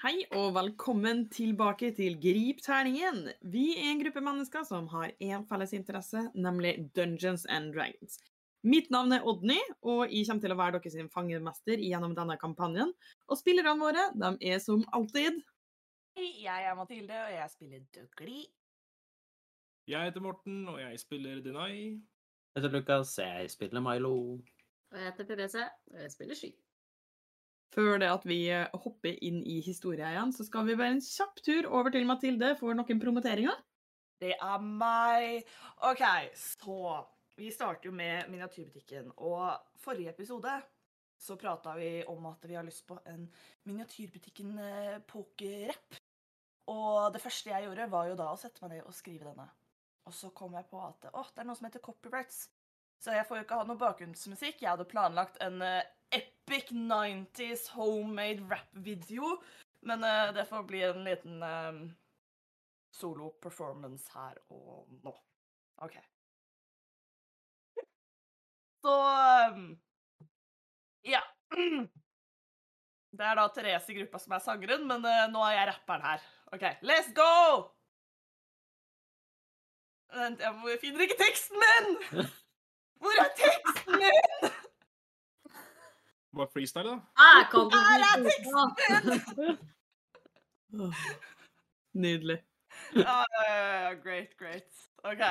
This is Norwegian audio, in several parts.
Hei og velkommen tilbake til Grip terningen. Vi er en gruppe mennesker som har én felles interesse, nemlig Dungeons and Dragons. Mitt navn er Odny, og jeg kommer til å være deres fangemester gjennom denne kampanjen. Og spillerne våre de er som alltid Hei, jeg er Mathilde, og jeg spiller Dougley. Jeg heter Morten, og jeg spiller Denai. Jeg heter Lukas, jeg spiller Milo. Og jeg heter Therese, og jeg spiller Sky. Før det at vi eh, hopper inn i historien igjen, så skal vi bare en kjapp tur over til Mathilde for noen promoteringer. Det er meg. OK, så Vi starter jo med miniatyrbutikken. Og forrige episode så prata vi om at vi har lyst på en Miniatyrbutikken pokerrap. Og det første jeg gjorde, var jo da å sette meg ned og skrive denne. Og så kom jeg på at å, det er noe som heter copyrights. Så jeg får jo ikke ha noe bakgrunnsmusikk. Jeg hadde planlagt en eh, epic 90s homemade rap-video. Men uh, det får bli en liten uh, solo-performance her og nå. OK. Så um, Ja. Det er da Therese i gruppa som er sangeren, men uh, nå er jeg rapperen her. OK, let's go! Vent, jeg finner ikke teksten min! Hvor er teksten min? Bare freestyle, da. Jeg kan Her er ikke teksten! Nydelig. Ja, ja, ja, ja, great, great. OK.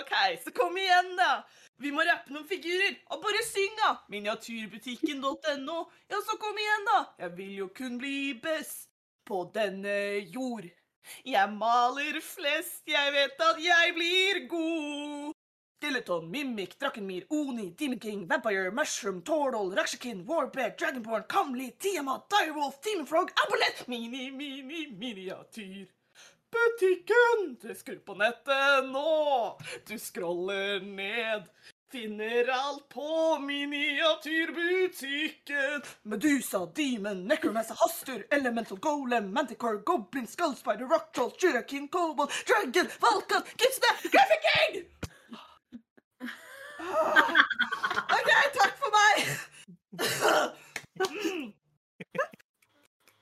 OK, så kom igjen, da! Vi må rappe noen figurer. Og bare syng, da! Miniatyrbutikken.no. Ja, så kom igjen, da! Jeg vil jo kun bli best på denne jord. Jeg maler flest, jeg vet at jeg blir god. Skeleton, Mimic, Drakkenmir, Oni, Demon King, Vampire, Mushroom, Tordal, Rakshakin, Warbear, Dragonborn, Kamli, Tiamat, Direwolf, Demon Frog, Abolett, Mini, Mini, Miniatyr. Butikken! Du skrur på nettet nå. Du scroller ned. Finner alt på miniatyrbutikken. Medusa, Demon, Necromancer, Hastur, Elemental Golem, Manticore, Goblin, Skullspider, Rocktroll, Jurakin, Kobold, Dragon, Valkan, Gipsnap, Graphic King! OK, takk for meg.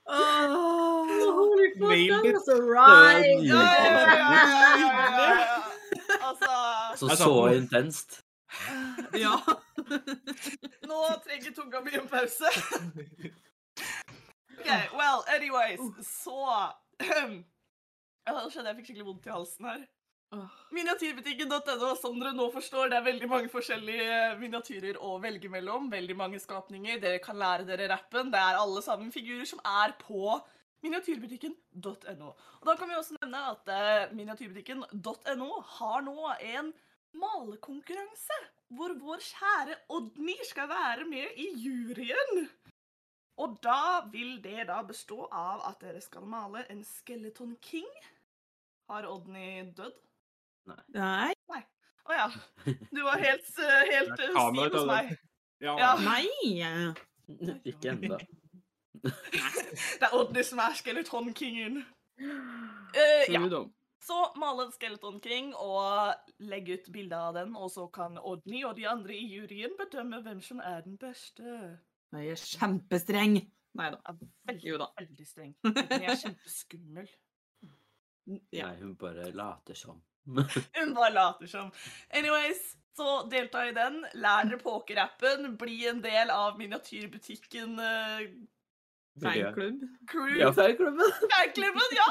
Holy fuck, Nailed that it. was a rhyme! Ja, ja, ja. Altså Så så satt intenst. Ja. Nå trenger tunga mi en pause. OK, well, anyways, så Jeg skjønner? Jeg fikk skikkelig vondt i halsen her. Miniatyrbutikken.no, som dere nå forstår, det er veldig mange forskjellige miniatyrer å velge mellom. Veldig mange skapninger. Dere kan lære dere rappen. Det er alle sammen figurer som er på miniatyrbutikken.no. Og da kan vi også nevne at eh, miniatyrbutikken.no har nå en malekonkurranse, hvor vår kjære Odny skal være med i juryen. Og da vil det da bestå av at dere skal male en Skeleton King. Har Odny dødd? Nei. Å ja. Du var helt, eh, helt eh, stiv hos meg. Ja. Ja. Nei. Ikke ennå. Det er Odny som er Skeleton Kingen. Eh, ja. Så male en Skeleton King og legge ut bilde av den, og så kan Odny og de andre i juryen bedømme hvem som er den beste. Jeg er kjempestreng. Nei da. Veldig, Jo da. veldig streng. Jeg er kjempeskummel. Ja. Nei, hun bare later som. Hun bare later som. Anyways, så delta i den. Lær dere pokerappen. Bli en del av miniatyrbutikken uh, Fanklubb. Ja, fanklubben. Fanklubben, ja!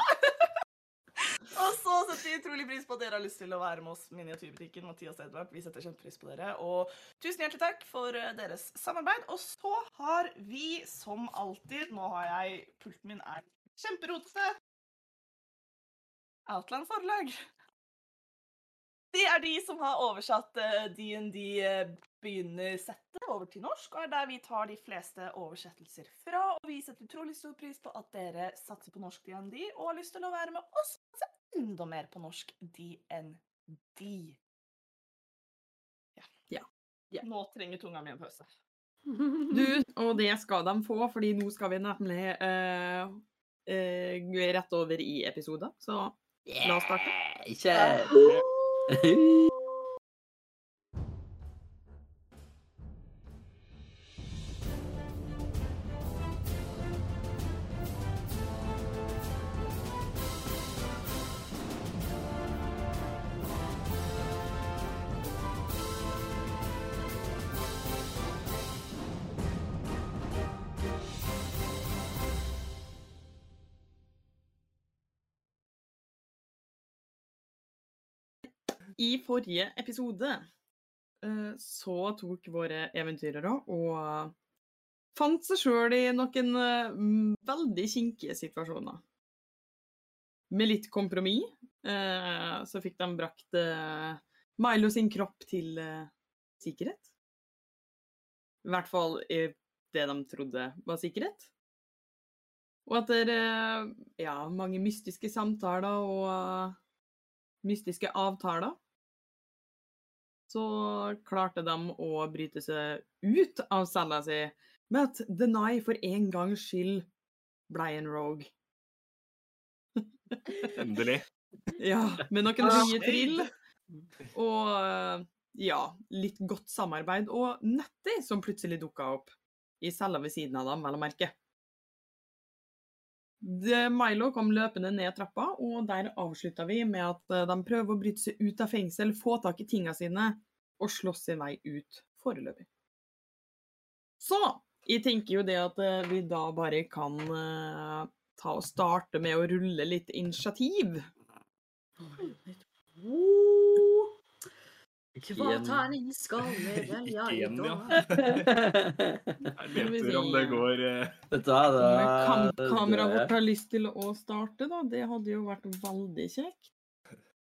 Og så setter vi utrolig pris på at dere har lyst til å være med oss Miniatyrbutikken. Mathias Edvard, vi setter kjempepris på dere. Og tusen hjertelig takk for eh, deres samarbeid. Og så har vi som alltid Nå har jeg Pulten min er kjemperotete. Outland Forlag. Det er de som har oversatt eh, DND eh, begynnersettet over til norsk, og er der vi tar de fleste oversettelser fra. Og vi setter utrolig stor pris på at dere satser på norsk DND og har lyst til å være med oss og se enda mer på norsk DND. Ja. Ja. Ja. Nå trenger tunga mi en pause. Du, og det skal de få, fordi nå skal vi nemlig uh, uh, rett over i episoder. Så la oss starte. Ikke Hey. I forrige episode eh, så tok våre eventyrere og fant seg sjøl i noen eh, veldig kinkige situasjoner. Med litt kompromiss eh, så fikk de brakt Milo sin kropp til sikkerhet. I hvert fall i det de trodde var sikkerhet. Og etter ja, mange mystiske samtaler og mystiske avtaler, så klarte de å bryte seg ut av cella si med at Denai for en gangs skyld ble en rogue. Endelig. Ja, med noen nye trill. Og eh, ja, litt godt samarbeid. Og Nettie, som plutselig dukka opp i cella ved siden av dem, vel å merke. Det, Milo kom løpende ned trappa, og der avslutta vi med at eh, de prøver å bryte seg ut av fengsel, få tak i tinga sine og slåss sin vei ut foreløpig. Så jeg tenker jo det at eh, vi da bare kan uh, ta og starte med å rulle litt initiativ. Hva terning skal vi velge i Igjen, ja. dag? Jeg vet om det går uh... Vet du hva, kampkameraet vårt har lyst til å starte, da. Det hadde jo vært veldig kjekt.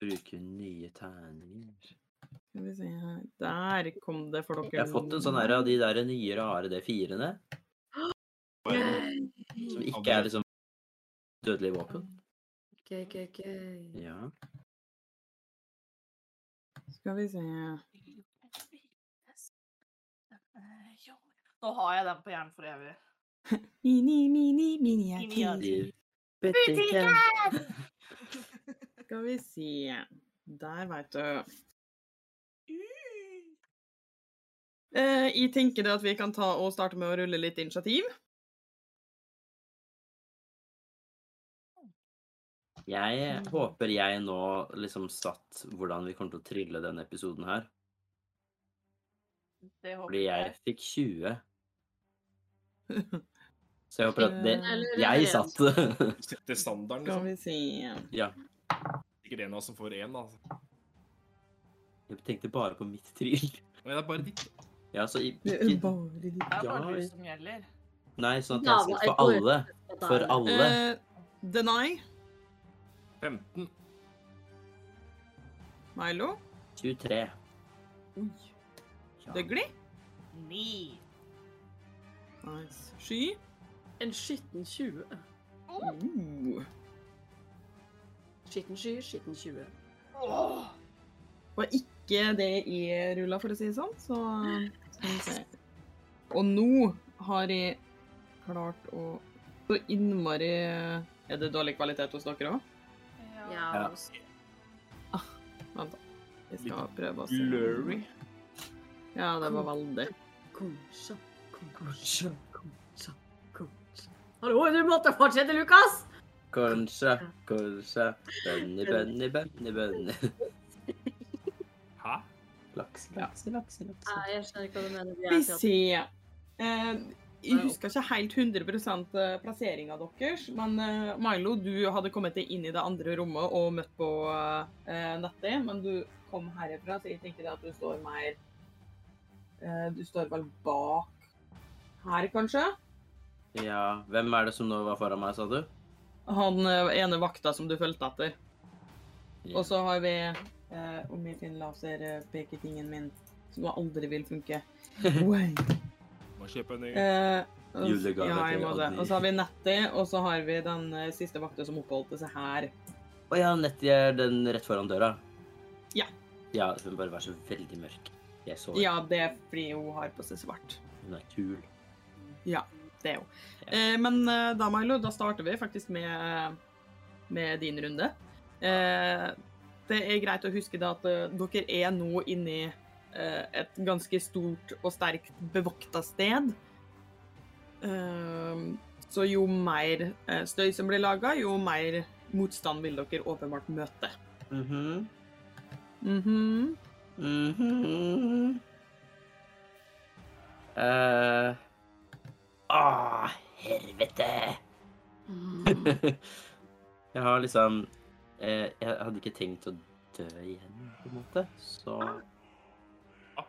Bruke nye terninger. Skal vi se her. Der kom det for dere. Jeg har fått en sånn her av de der nye rare D4-ene. Som ikke er liksom dødelige våpen. Gøy, gøy, gøy. Ja. Skal vi se. Nå har jeg den på hjernen for evig. Mini, mini. Miniatyr. Butikken. Skal vi se. Der, veit du. Eh, jeg tenker det at vi kan ta og starte med å rulle litt initiativ. Jeg håper jeg nå liksom satt hvordan vi kommer til å trille denne episoden her. Det håper Fordi jeg fikk 20. Så jeg håper at det Jeg satt. Sette standarden, Skal liksom. vi se. Ja. Ikke av oss som får én, da. Jeg tenkte bare på mitt tryll. Men det er bare ditt. Ja, så ikke Det er bare litt Det er bare du som gjelder. Nei, sånn at jeg skal for alle. For alle. Uh, Denai, 15. Milo, 23. Oi. Ja. Døgli, Ni. nice. Sky, En skitten 20. uh. Skitten sky, skitten 20. Oh. var ikke det i rulla, for å si det sånn. Så skal vi se. Og nå har jeg klart å Så innmari Er det dårlig kvalitet hos dere òg? Ja. Ja. Ah. Vent, da. Vi skal prøve å se. Blurry. Ja, det var veldig Konsa, konsa, konsa, konsa. Hallo, du måtte fortsette, Lukas! Kanskje, kanskje. bønni, bønni, bønni, bønni. Laks, laks, laks, laks. Nei, jeg skjønner ikke hva du mener. Vi ser. er. Eh, jeg husker ikke helt 100% plasseringa deres, men eh, Milo, du hadde kommet deg inn i det andre rommet og møtt på eh, Nettie, men du kom herifra, så jeg tenker at du står mer eh, Du står vel bak her, kanskje? Ja, hvem er det som nå var foran meg, sa du? Han eh, ene vakta som du fulgte etter. Ja. Og så har vi eh, min jeg finner laserpeketingen min, som aldri vil funke. Wow. Må kjøpe en ny. Eh, og- Julegave ja, jeg må det. Og så har vi Nettie, og så har vi den eh, siste vakta som oppholdte seg her. Å ja, Nettie er den rett foran døra. Ja. Ja, hun bare var så veldig mørk. Jeg så Ja, det er fordi hun har på seg svart. Hun er kul. Ja, det er hun. Ja. Eh, men eh, da, Milo, da starter vi faktisk med, med din runde. Eh, det er greit å huske da at eh, dere er nå inni eh, et ganske stort og sterkt bevokta sted. Eh, så jo mer eh, støy som blir laga, jo mer motstand vil dere åpenbart møte. Mhm. Mhm. Mhm. Uh, Åh, helvete! Mm. jeg har liksom eh, Jeg hadde ikke tenkt å dø igjen, på en måte. Så Ah!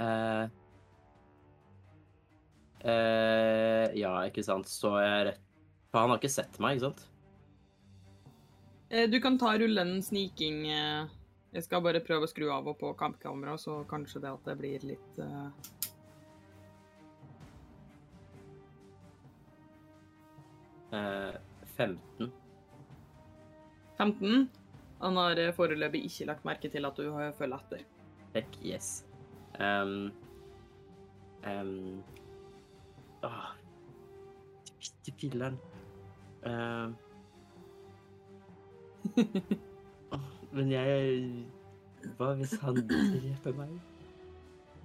eh, eh, Ja, ikke sant. Så jeg rett For han har ikke sett meg, ikke sant? Eh, Du kan ta rullen sniking. eh, Jeg skal bare prøve å skru av og på kampkamera, så kanskje det at det blir litt uh... Eh, 15. 15. Han har eh, foreløpig ikke lagt merke til at du har følger etter. Heck yes. Um, um, ah, Fytti filleren. Uh, åh, men jeg Hva hvis han dreper meg?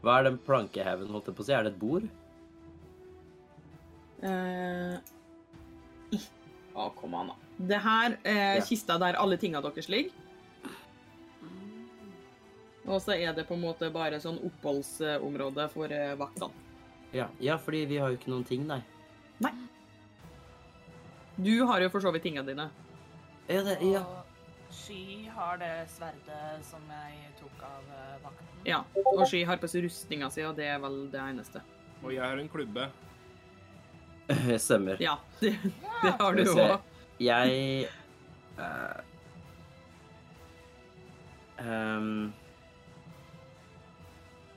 Hva er den plankehaugen, holdt jeg på å si? Er det et bord? Uh. Å, kom an, da. Det her er Ja. kista der alle tinga deres ligger. Og så er det på en måte bare sånn oppholdsområde for eh, vaktene. Ja, ja, fordi vi har jo ikke noen ting, nei. Du har jo for så vidt tinga dine. Ja, det, ja. Og Sky har det sverdet som jeg tok av eh, vakten. Ja. Og Sky har på seg rustninga si, og det er vel det eneste. Og jeg har en klubbe. Stemmer. Ja, det, det har du òg. Jeg uh, um,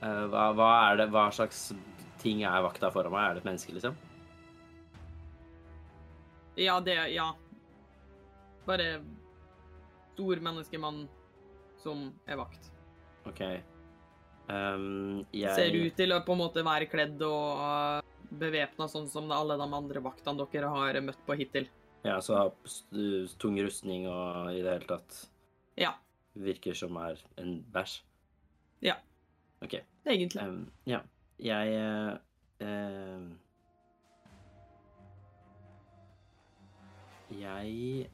uh, hva, hva er det Hva slags ting er vakta foran meg? Er det et menneske, liksom? Ja, det Ja. Bare stor menneskemann som er vakt. OK. Um, jeg Ser ut til å på en måte være kledd og uh, bevæpna sånn som alle de andre vaktene dere har møtt på hittil. Ja, så st- tung rustning og i det hele tatt Ja, virker som er en bæsj. Ja. OK. egentlig. Um, ja. Jeg uh, Jeg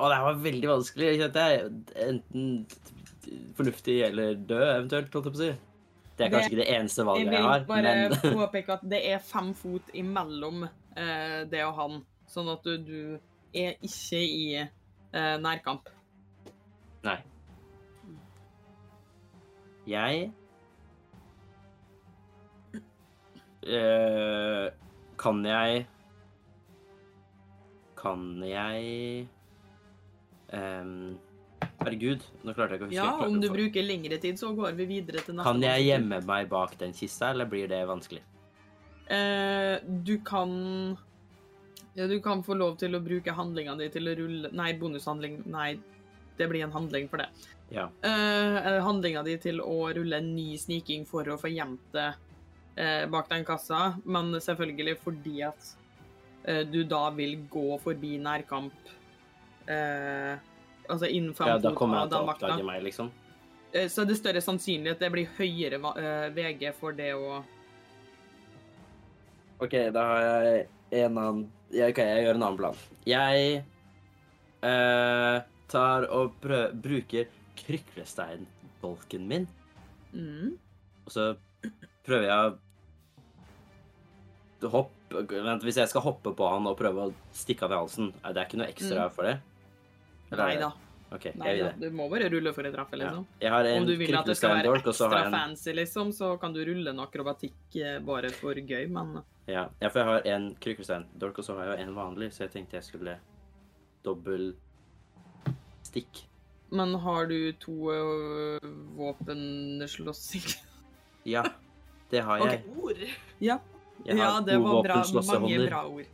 Å, det her var veldig vanskelig. Kjente jeg enten fornuftig eller død, eventuelt, holdt jeg på å si. Det er Det- kanskje ikke det eneste valget Jeg har. jeg vil bare men påpeke at det er fem fot imellom uh, det og han, sånn at du, du er ikke i eh, nærkamp. Nei. Jeg eh, Kan jeg Kan jeg um, Herregud, nå klarte jeg ikke å huske. Ja, om du bruker lengre tid, så går vi videre til neste. Kan jeg gjemme meg bak den kista, eller blir det vanskelig? Eh, du kan Ja, du kan få lov til å bruke handlinga di til å rulle Nei, bonushandling. Nei, det blir en handling for det. Ja. Uh, handlinga di til å rulle en ny sniking for å få gjemt det uh, bak den kassa, men selvfølgelig fordi at uh, du da vil gå forbi nærkamp eh, Altså innen fem ja, da kommer jeg han til å oppdage meg, liksom. Eh, Så det er større sannsynlighet det blir høyere eh, VG for det å OK, da har jeg en annen ja, OK, jeg gjør en annen plan. Jeg eh, tar og prø bruker kryklesteinbolken min, mm. og så prøver jeg å hoppe Vent, hvis jeg skal hoppe på han og prøve å stikke av i halsen, er det ikke noe ekstra for det? Eller er Nei da. OK, Nei det. Du må bare rulle for å treffe, Ja. liksom. Jeg har en Om du vil at det skal være ekstra en fancy, liksom, så kan du rulle en akrobatikk eh, bare for gøy, men Ja, ja, for jeg har en kryklesteindolk, og så har jeg en vanlig, så jeg tenkte jeg skulle dobbel stikk. Men har du to uh, våpenslåssing? Ja, det har jeg. Ord. Ja. Jeg ja, det to var bra, mange våpenslåssehånder. bra ord.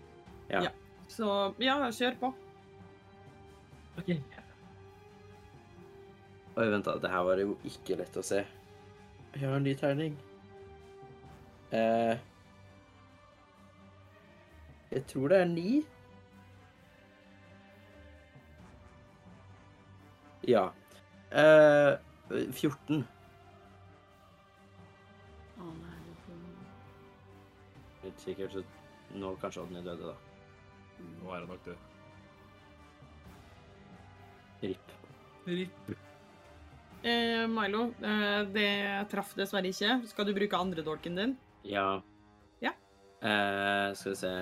Ja. Ja. Så ja, kjør på. OK. Oi, vent da, det her var jo ikke lett å se. Jeg har en ny terning. Eh, jeg tror det er ni. Ja. Eh, 14. Å nei, det Litt sikkert, så nå kanskje Odny døde da. Nå er det nok det. Ripp. Eh, Milo, eh, det traff dessverre ikke. Skal du bruke andre dolken din? Ja. Ja. Eh, skal vi se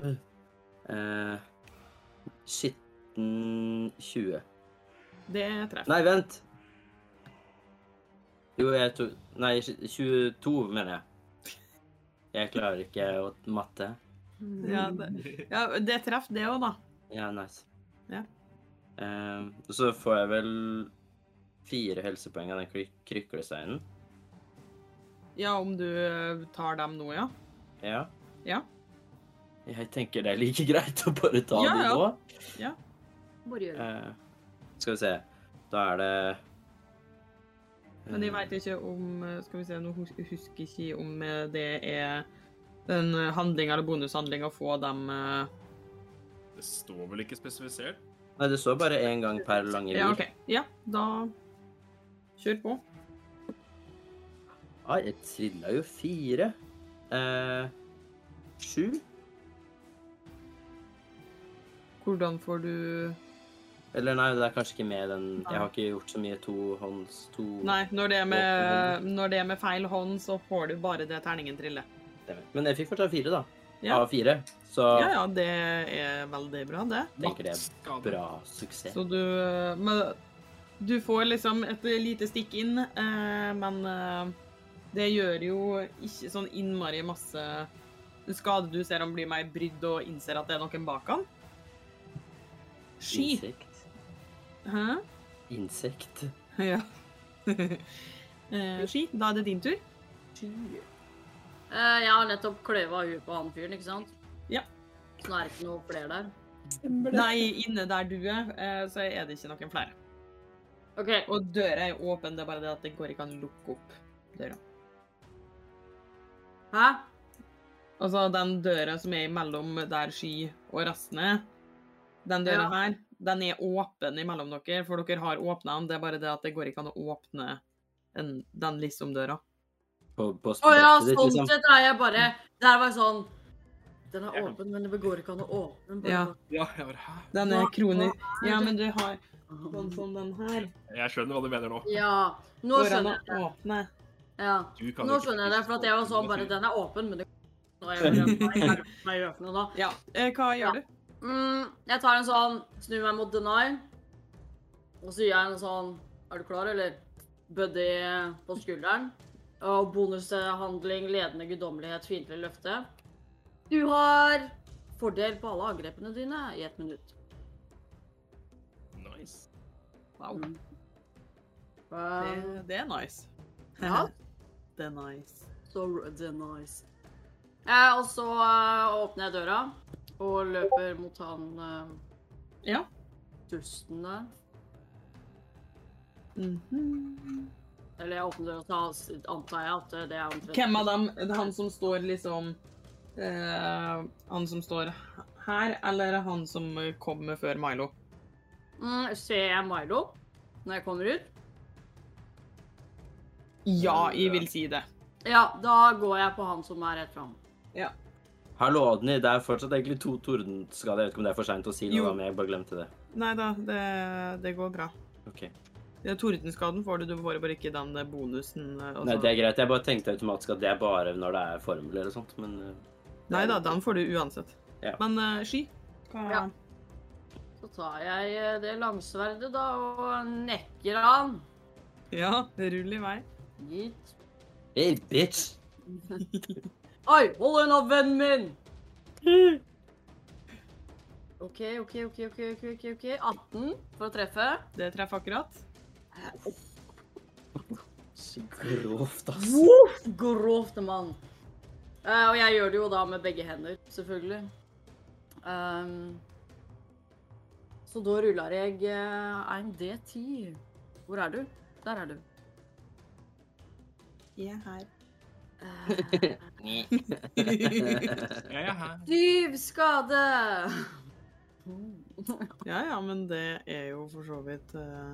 Eh, Shit. 19, 20. Det treffer. Nei, vent. Jo, jeg to... Nei, 22, mener jeg. Jeg klarer ikke å matte. Ja, det, ja, det treffer det òg, da. Ja, nice. Ja. Eh, så får jeg vel fire helsepoeng av den kry kryklesteinen. Ja, om du eh, tar dem nå, ja. Ja. Ja. Jeg tenker det er like greit å bare ta Ja, de ja. nå. Bare gjør det. Uh, skal vi se. Da er det Men jeg veit ikke om eh, Skal vi se, nå husker ikke om det er en handling eller bonushandling å få dem uh... Det står vel ikke spesifisert? Nei, det står bare én gang per lange Ja, okay. OK. Ja, da Kjør på. Ai, jeg trilla jo fire. Eh, sju? Hvordan får du Eller nei, det er kanskje ikke med den Jeg har ikke gjort så mye tohånds to Nei, når det er med, når det er med feil hånd, så får du bare det terningen trille. Men jeg fikk fortsatt fire, da. Ja. Av fire. Så Ja, ja, det er veldig bra, det. jeg tenker det er bra suksess. Så du Men du får liksom et lite stikk inn, eh, men eh, det gjør jo ikke sånn innmari masse skade. Du ser han blir mer brydd og innser at det er noen bak han. Ski. Insekt. Hæ? Insekt. Ja. uh, ski, da er det din tur. Eh, jeg har nettopp kløyva huet på han fyren, ikke sant? Ja. Så nå er det ikke noe flere der. Nei, inne der du er, uh, så er det ikke noen flere. OK. Og døra er åpen, det er bare det at det går ikke an å lukke opp døra. Hæ? Altså, den døra som er mellom der Sky og resten er, den døra Ja. her, den er åpen imellom dere, for dere har åpna den. Det er bare det at det går ikke an å åpne en, den liksom-døra. På, på Å ja, sprettet ditt, sånn liksom. sett er jeg bare Der var jeg sånn Den er åpen, men det går ikke an å åpne den. Ja. Ja, jeg bare Hæ? Den er er Ja, men du har sånn som den her. Jeg skjønner hva du mener nå. Ja. Nå Går skjønner jeg det. åpne. Ja. Nå skjønner jeg det, for at jeg var sånn bare Den er åpen, men det går ikke an å åpne den. Ja, eh, hva gjør du? Mm, jeg tar en sånn Snur meg mot deny. Og så gir jeg en sånn Er du klar, eller? Buddy på skulderen. Og bonushandling, ledende guddommelighet, fiendtlig løfte. Du har fordel på alle angrepene dine i ett minutt. Nice. Wow, Mm. det, Um, det er nice. Ja. Det er nice. så det er nice. Eh, og så eh, åpner jeg døra og løper mot han uh, Ja. dusten der. -hmm. Eller jeg åpner døra, så antar jeg at det er omtrent Hvem av dem? Han som står liksom uh, Han som står her, eller han som kommer før Milo? Mm, ser jeg Milo når jeg kommer ut? Ja, jeg vil si det. Ja, da går jeg på han som er rett fram. Hallo, Odny. Det er fortsatt egentlig to tordenskader. Jeg vet ikke om det er for seint å si Jo. noe, men jeg bare glemte det. Nei da, det, det går bra. Ok. Ja, Tordenskaden får du, du får bare ikke den eh, bonusen. eh, og Nei, det er greit. Jeg bare tenkte automatisk at det er bare når det er formler og sånt, men eh, Nei da, den får du uansett. Ja. Men uh, Sky, hva Ja. Så tar jeg det langsverdet da og nekker han. Ja, rull i vei. Gitt. Hey, bitch! Oi, hold unna vennen min! OK, OK, OK, OK, OK, ok, ok. 18 for å treffe. Det treffer akkurat. Så grovt, ass. Woof! Grovt, mann. Uh, og jeg gjør det jo da med begge hender, selvfølgelig. Um, så da ruller jeg eh, en D10. Hvor er du? Der er du. Jeg er her. Jeg er her. Syv skade! Ja ja, men det er jo for så vidt eh,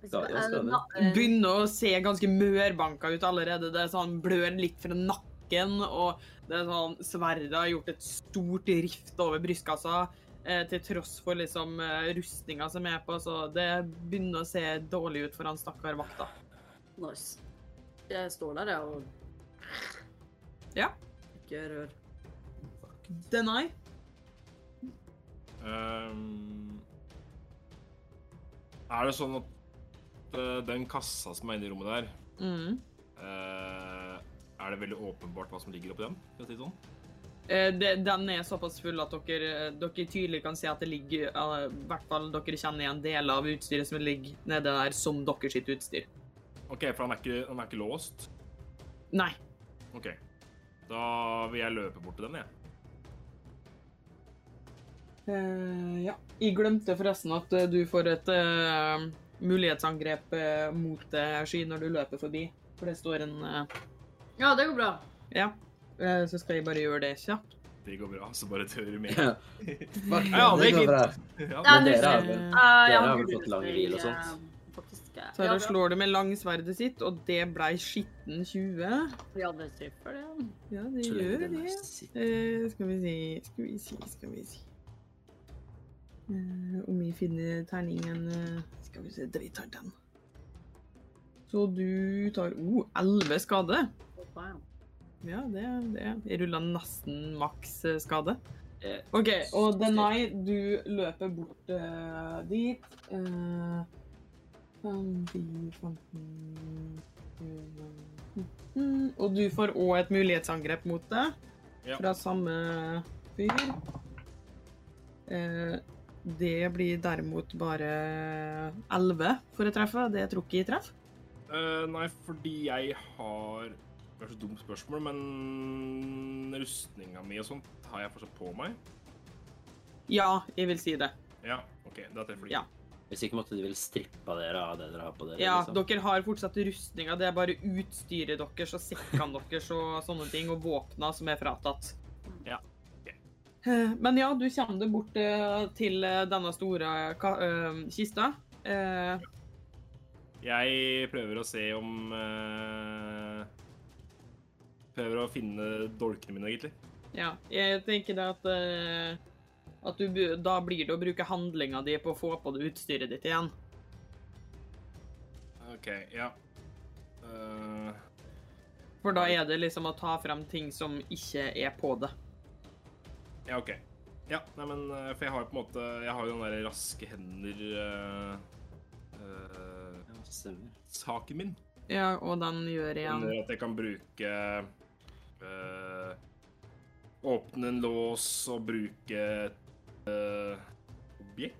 Skade, ja, skade. Begynner å se ganske mørbanka ut allerede. Det er sånn blør litt fra nakken, og det er sånn Sverre har gjort et stort rift over brystkassa. Eh, til tross for liksom eh, rustninga som er på, så det begynner å se dårlig ut for han stakkar vakta. Nice. Jeg står der, jeg, og Ja. Ikke rør. Deny. Um, er det sånn at uh, den kassa som er inne i rommet der, Mm. uh, er det veldig åpenbart hva som ligger oppi den? Skal jeg si sånn? Eh, det, den er såpass full at dere, dere tydelig kan se at det ligger I hvert fall dere kjenner igjen deler av utstyret som ligger nede der, som deres utstyr. OK, for han er ikke, han er ikke låst? Nei. OK. Da vil jeg løpe bort til den, jeg. Uh, ja. Jeg glemte forresten at eh, du får et uh, mulighetsangrep uh, mot uh, sky når du løper forbi. For det står en Ja, det går bra. Ja. Så skal jeg bare gjøre det kjapt. Det går bra, så bare tør du med. Ja. Det det går bra. Ja, Men dere har vel Dere har vel fått lang hvil og sånt? Faktisk. Så her ja, slår det med langsverdet sitt, og det blei skitten 20. Ja, det treffer det. Ja, det Tror gjør det. Eh, skal vi si Skal vi si Skal vi si Eh, Om vi finner terningen eh, Skal vi se Vi tar den. Så du tar oh, 11 skade. Ja, det er det. Jeg rulla nesten maks eh, skade. Eh, OK, og Denai, du løper bort uh, dit. Uh, 5, 10, 15 20. Og du får òg et mulighetsangrep mot det Ja. fra samme fyr. Eh, det blir derimot bare 11 for å treffe. Det tror ikke jeg treff. Uh, nei, fordi jeg har Det er så dumt spørsmål, men rustninga mi og sånt har jeg fortsatt på meg. Ja, jeg vil si det. Ja, OK, da treffer de. Ja. Hvis ikke måtte de vel strippe dere av det dere har på dere. Ja, liksom. dere har fortsatt rustninga. Det er bare utstyret deres og sekkene deres og sånne ting, og våpna som er fratatt. Ja, ok. Eh, Men ja, du kommer deg bort eh, til eh, denne store kista. Eh, Jeg prøver å se om eh, Prøver å finne dolkene mine, egentlig. ja, jeg tenker det at at du, da blir det å bruke handlinga di på å få på det utstyret ditt igjen. OK, ja. Uh... For da er det liksom å ta frem ting som ikke er på det. ja, OK. Ja, nei, men eh, For jeg har jo på en måte Jeg har jo den der raske hender eh, uh. Saken min. Ja, og den gjør Den igjen gjør at jeg kan bruke uh, Åpne en lås og bruke et objekt.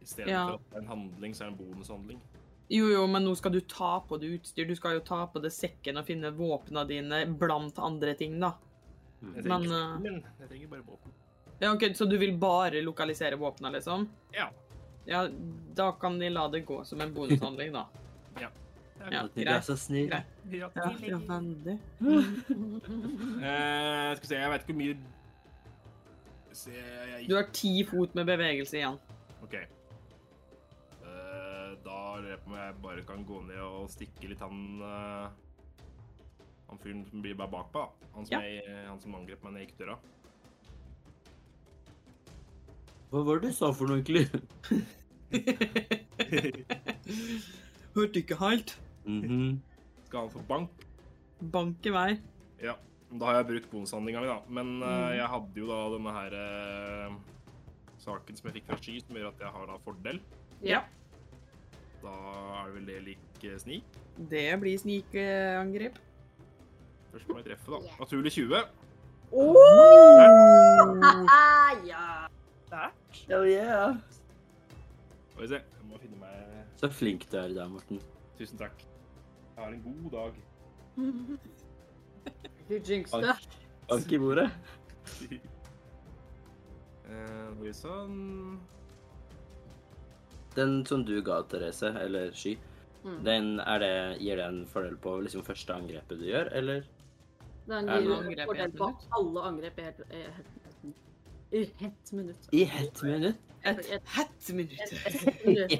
I stedet Ja. for at det er en handling, så er det en bonushandling. Jo, jo, men nå skal du ta på det utstyr. Du skal jo ta på det sekken og finne våpna dine blant andre ting, da. Jeg Men, trenger, eh, men jeg trenger bare våpen. Ja, ok, Så du vil bare lokalisere våpna, liksom? Ja. Ja, da kan de la det gå som en bonushandling, da. Ja, godt. Du er greit. så snill. Ja. Ja, ja veldig. Eh, skal vi se, jeg vet ikke hvor mye jeg Du har ti fot med bevegelse igjen. OK. Uh, da lurer jeg på om jeg bare kan gå ned og stikke litt han uh, Han fyren som blir bare bakpå. Han som, Ja. jeg, han som angrep meg når jeg gikk døra. Hva var det du sa for noe, egentlig? Hørte ikke helt. Mhm. Skal han få bank? Bank i vei. Ja. Da har jeg brukt bonushandlinga mi, da. Men Mm. jeg hadde jo da denne her uh, saken som jeg fikk fra Sky, som gjør at jeg har da fordel. Ja. Da er det vel det lik uh, snik. Det blir snikangrep. Først må jeg treffe, da. Naturlig 20. Ah, ja. Sterkt. Hell yeah. Skal vi se. Jeg må finne meg Så flink du er i dag, Morten. Tusen takk. Jeg har en god dag. Du jinxte. Bank i bordet. Eh, blir sånn Den som du ga, Therese, eller Sky, Mm. den er det, gir det en fordel på liksom første angrepet du gjør, eller? Den gir en fordel på minutt? alle angrep i ett i ett- i ett minutt. I ett minutt? Et hett minutt.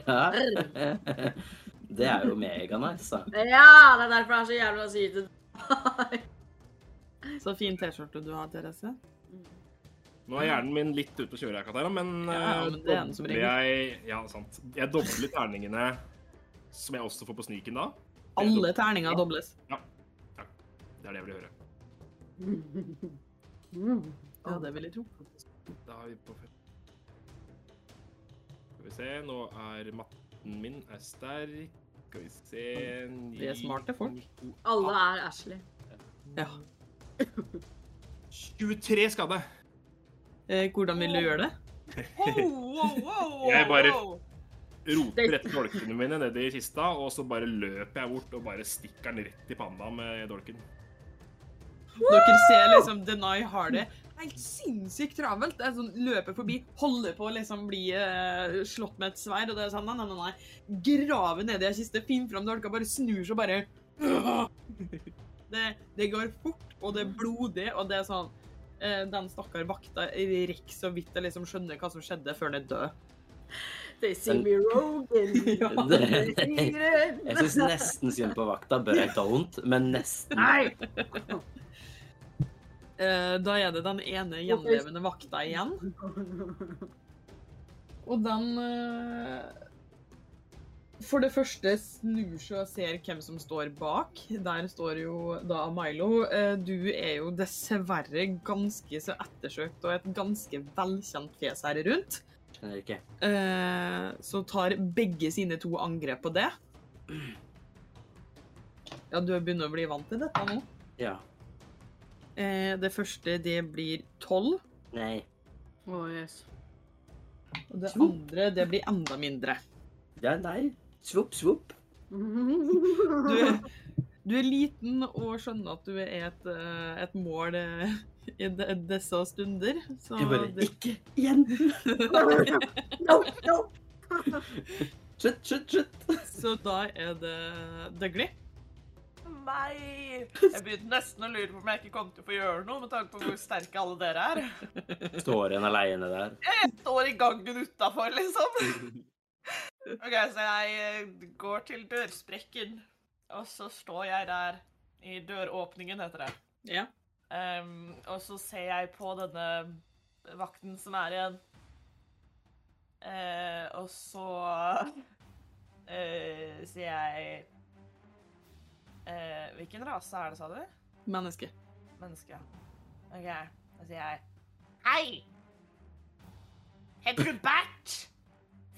Ja. Det er jo mega nice, da. Ja, det er derfor det er så jævla å si det. Så fin T-skjorte du har, Therese. Nå er hjernen min litt ute å kjøre, her, her, men, Ja, eh, men det er den som jeg Ja, sant. Jeg dobler terningene som jeg også får på sniken da. Alle terninger dobles. Det er det jeg vil høre. Mm. Ja, det vil jeg tro. Da er vi på Skal vi se, nå er matten min er sterk. Skal vi se Vi er smarte folk. Alle er Ashley. Ja. 23 skade. Eh, hvordan vil du gjøre det? Jeg bare- roper etter dolkene mine ned i kista, og så bare løper jeg bort og bare stikker den rett i panna med dolken. Dere ser liksom Denai har det helt sinnssykt travelt. Det er sånn løper forbi, holder på å liksom bli uh, slått med et sverd, og det er sånn nei, nei, nei, nei. Grave nedi i ei kiste, finne fram dolka, bare snur seg og bare det, det går fort, og det er blodig, og det er sånn eh, Den stakkar vakta rekker så vidt jeg liksom skjønner hva som skjedde, før han er død. They see me Rogan. Ja. Jeg syns nesten synd på vakta. Bør jeg vondt, men nesten. Nei! Eh, da er det den ene gjenlevende vakta igjen. Og den eh, For det første snur seg og ser hvem som står bak. Der står jo da Milo. Eh, du er jo dessverre ganske så ettersøkt og et ganske velkjent fjes her rundt. Skjønner ikke. Eh, så tar begge sine to angrep på det. Ja, du begynner å bli vant til dette nå. Ja. Eh, det første, det blir tolv. Nei. Oh, yes. Og det andre, det blir enda mindre. Det er nei. Svopp, svopp. Du du er liten og skjønner at du er et, eh, et mål eh, i de- disse stunder. Så Jeg bare det, Ikke igjen! no, no. Slutt, slutt, slutt. så da er det Dougley. Nei! Jeg begynte nesten å lure på om jeg ikke kom til å få gjøre noe, med tanke på hvor sterke alle dere er. Står en aleine der. Jeg står i gangen utafor, liksom. OK, så jeg eh, går til dørsprekken, og så står jeg der i døråpningen, heter det. Ja. Um, og så ser jeg på denne vakten som er igjen. Uh, og så uh, sier jeg uh, Hvilken rase er det, sa du? Menneske. Menneske. OK, da sier jeg Hei! Heter du Bert?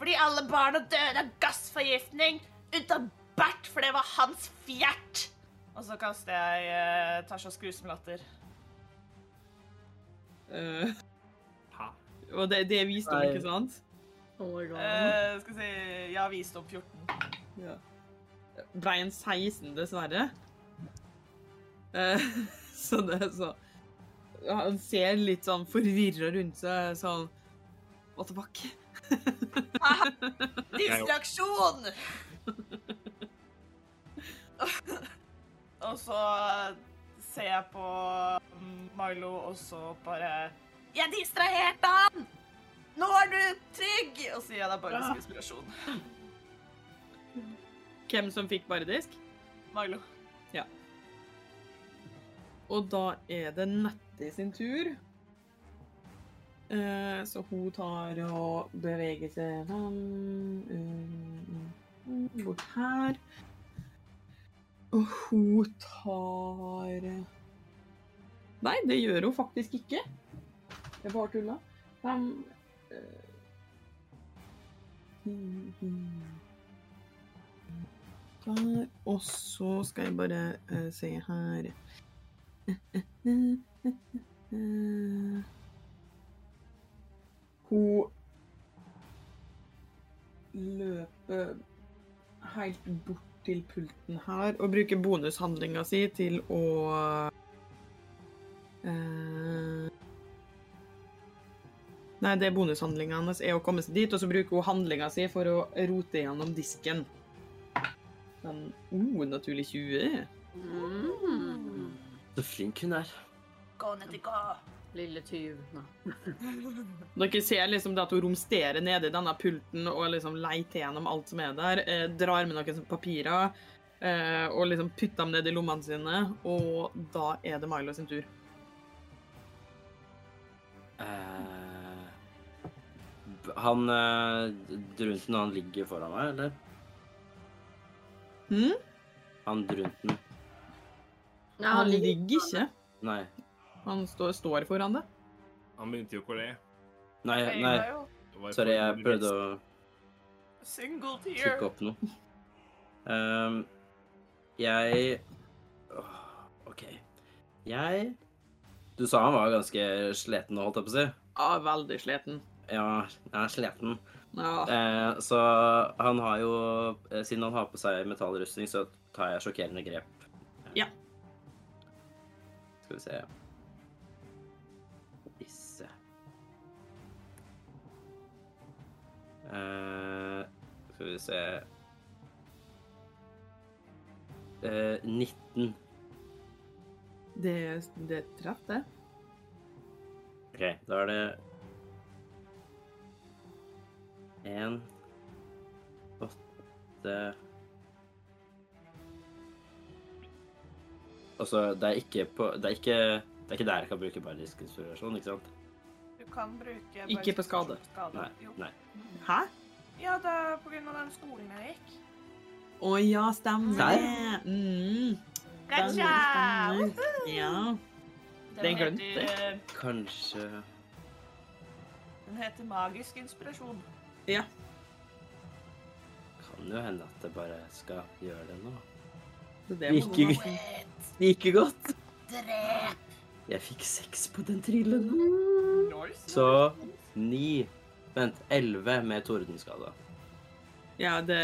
Fordi alle barna døde av gassforgiftning unntatt Bert, for det var hans fjert. Og så kaster jeg eh, Tasjas grusom latter. Eh, og det, det er visdom, Nei. ikke sant? Oh my god. Uh, skal vi si Ja, visdom 14. Ja. Ble en 16, dessverre. Uh, så det er så Han ser litt sånn forvirra rundt seg, sånn What the fuck? Distraksjon! og så ser jeg på Milo, og så bare Jeg distraherte han! Nå er du trygg! Og så gir jeg deg bare litt inspirasjon. Hvem som fikk bardisk? Milo. Ja. Og da er det Nettie sin tur. Eh, så hun tar og beveger seg fram, eh, bort her. Og hun tar Nei, det gjør hun faktisk ikke. Det er bare tulla. Fem eh, Der. Og så skal jeg bare eh, se her Hun løper helt bort til pulten her og bruker bonushandlinga si til å eh, Nei, det er bonushandlinga hennes er å komme seg dit, og så bruker hun handlinga si for å rote gjennom disken. Men oh, naturlig 20. Mm. Så flink hun er. Gå ned til gå. Lille tyv. Dere ser liksom det at hun romsterer nede i denne pulten og liksom leiter gjennom alt som er der. Eh, drar med noen papirer eh, og liksom putter dem ned i lommene sine. Og da er det Milo sin tur. Uh, han uh, Drunten, han ligger foran meg, eller? Hm? Han Drunten. Ja, Han ligger ikke. Nei. Han står, står foran det. Han begynte jo ikke å le. Nei, nei. Sorry, jeg prøvde å Single tear. trykke opp noe. Um, jeg Åh, OK. Jeg Du sa han var ganske sliten, holdt jeg på å si. Ja, veldig sliten. Ja, jeg er sliten. Ja. Eh, så han har jo eh, Siden han har på seg metallrustning, så tar jeg sjokkerende grep. Ja. Skal vi se eh, Skal vi se eh, 19. Det, det traff, det. OK, da er det Én Åtte Altså, det er ikke på Det er ikke, det er ikke der jeg kan bruke bardisk inspirasjon, ikke sant? Kan bruke Ikke på skade. Nei. Jo. nei. Hæ? Ja, det er på grunn av den skolen jeg gikk. Å ja, stemmer Der? det. Mm. Gotcha! Stemmer. Ja. Den Den glemte heter, Kanskje den heter magisk inspirasjon. ja. Kan jo hende at det bare skal gjøre det nå. Det gikk, Like godt. Drep! Jeg fikk seks på den trillen. Så ni Vent, elleve med tordenskade. Ja, det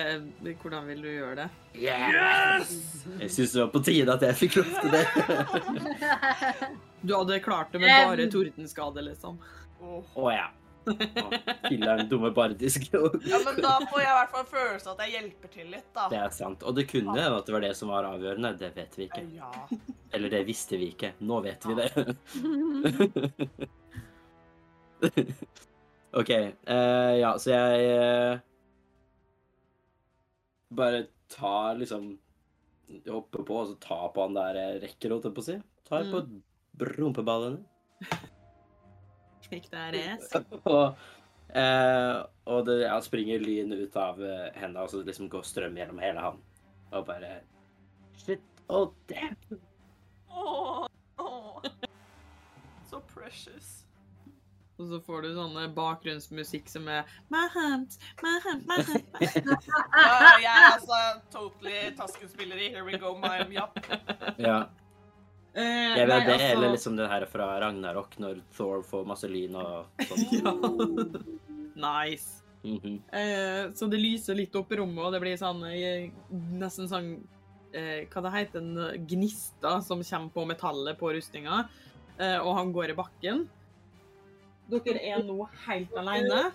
Hvordan vil du gjøre det? Yes! Jeg syns det var på tide at jeg fikk lov til det. Du hadde klart det med bare tordenskade, liksom. Å ja. Å, Filler'n dumme bardisk. Ja, men da får jeg i hvert fall følelsen at jeg hjelper til litt, da. Det er sant. Og det kunne at det var det som var avgjørende. Det vet vi ikke. Ja. Eller det visste vi ikke. Nå vet vi det. OK. Uh, ja, så jeg uh, Bare tar liksom Hopper på og så tar på han der jeg rekker, holdt jeg på å si. Tar på rumpeballene. Slik det er es. og eh, og det han springer lyn ut av uh, hendene, og så liksom går strøm gjennom hele han. Og bare Shit. Oh, damn. Oh, oh. So precious. Og så får du sånne bakgrunnsmusikk som er My hand, my hand, my hand. Ja, jeg er altså totally taskenspiller i Here We Go, my japp. Ja. Eh, Jeg nei, vet det, altså- eller liksom den her fra Ragnarok, når Thor får masse lyn og sånn. nice. Nice. -hmm. Eh, så det lyser litt opp i rommet, og det blir sånn eh, nesten sånn eh, Hva det heter en gnister som kommer på metallet på rustninga, eh, og han går i bakken. Dere er nå helt alene,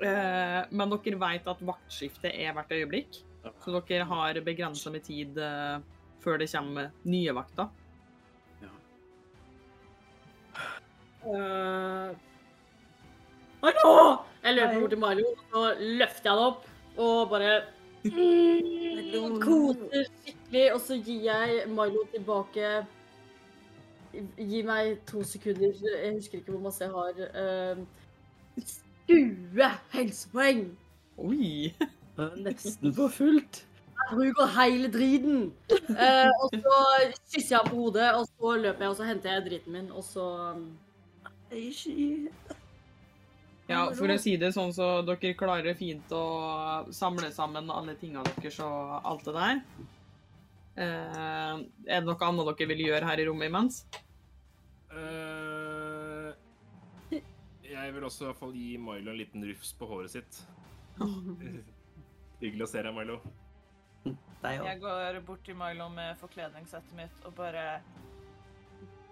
eh, men dere vet at vaktskiftet er hvert øyeblikk. Så dere har begrensa med tid før det kommer nye vakter. Uh, Hallo! Jeg løper bort til Mario, og så løfter jeg han opp og bare mm, koser skikkelig. Og så gir jeg Milo tilbake Gi meg to sekunder. Jeg husker ikke hvor masse jeg har. Uh, 20 helsepoeng! Oi! Nesten på fullt. Jeg bruker hele driten. Uh, og så kysser jeg ham på hodet, og så løper jeg og så henter jeg driten min, og så Ja, for å si det sånn, så dere klarer fint å samle sammen alle tingene deres og alt det der. Eh, er det noe annet dere vil gjøre her i rommet imens? Eh, jeg vil også i hvert fall gi Milo en liten rufs på håret sitt. Hyggelig å se deg, Milo. Deg Jeg går bort til Milo med forkledningssettet mitt og bare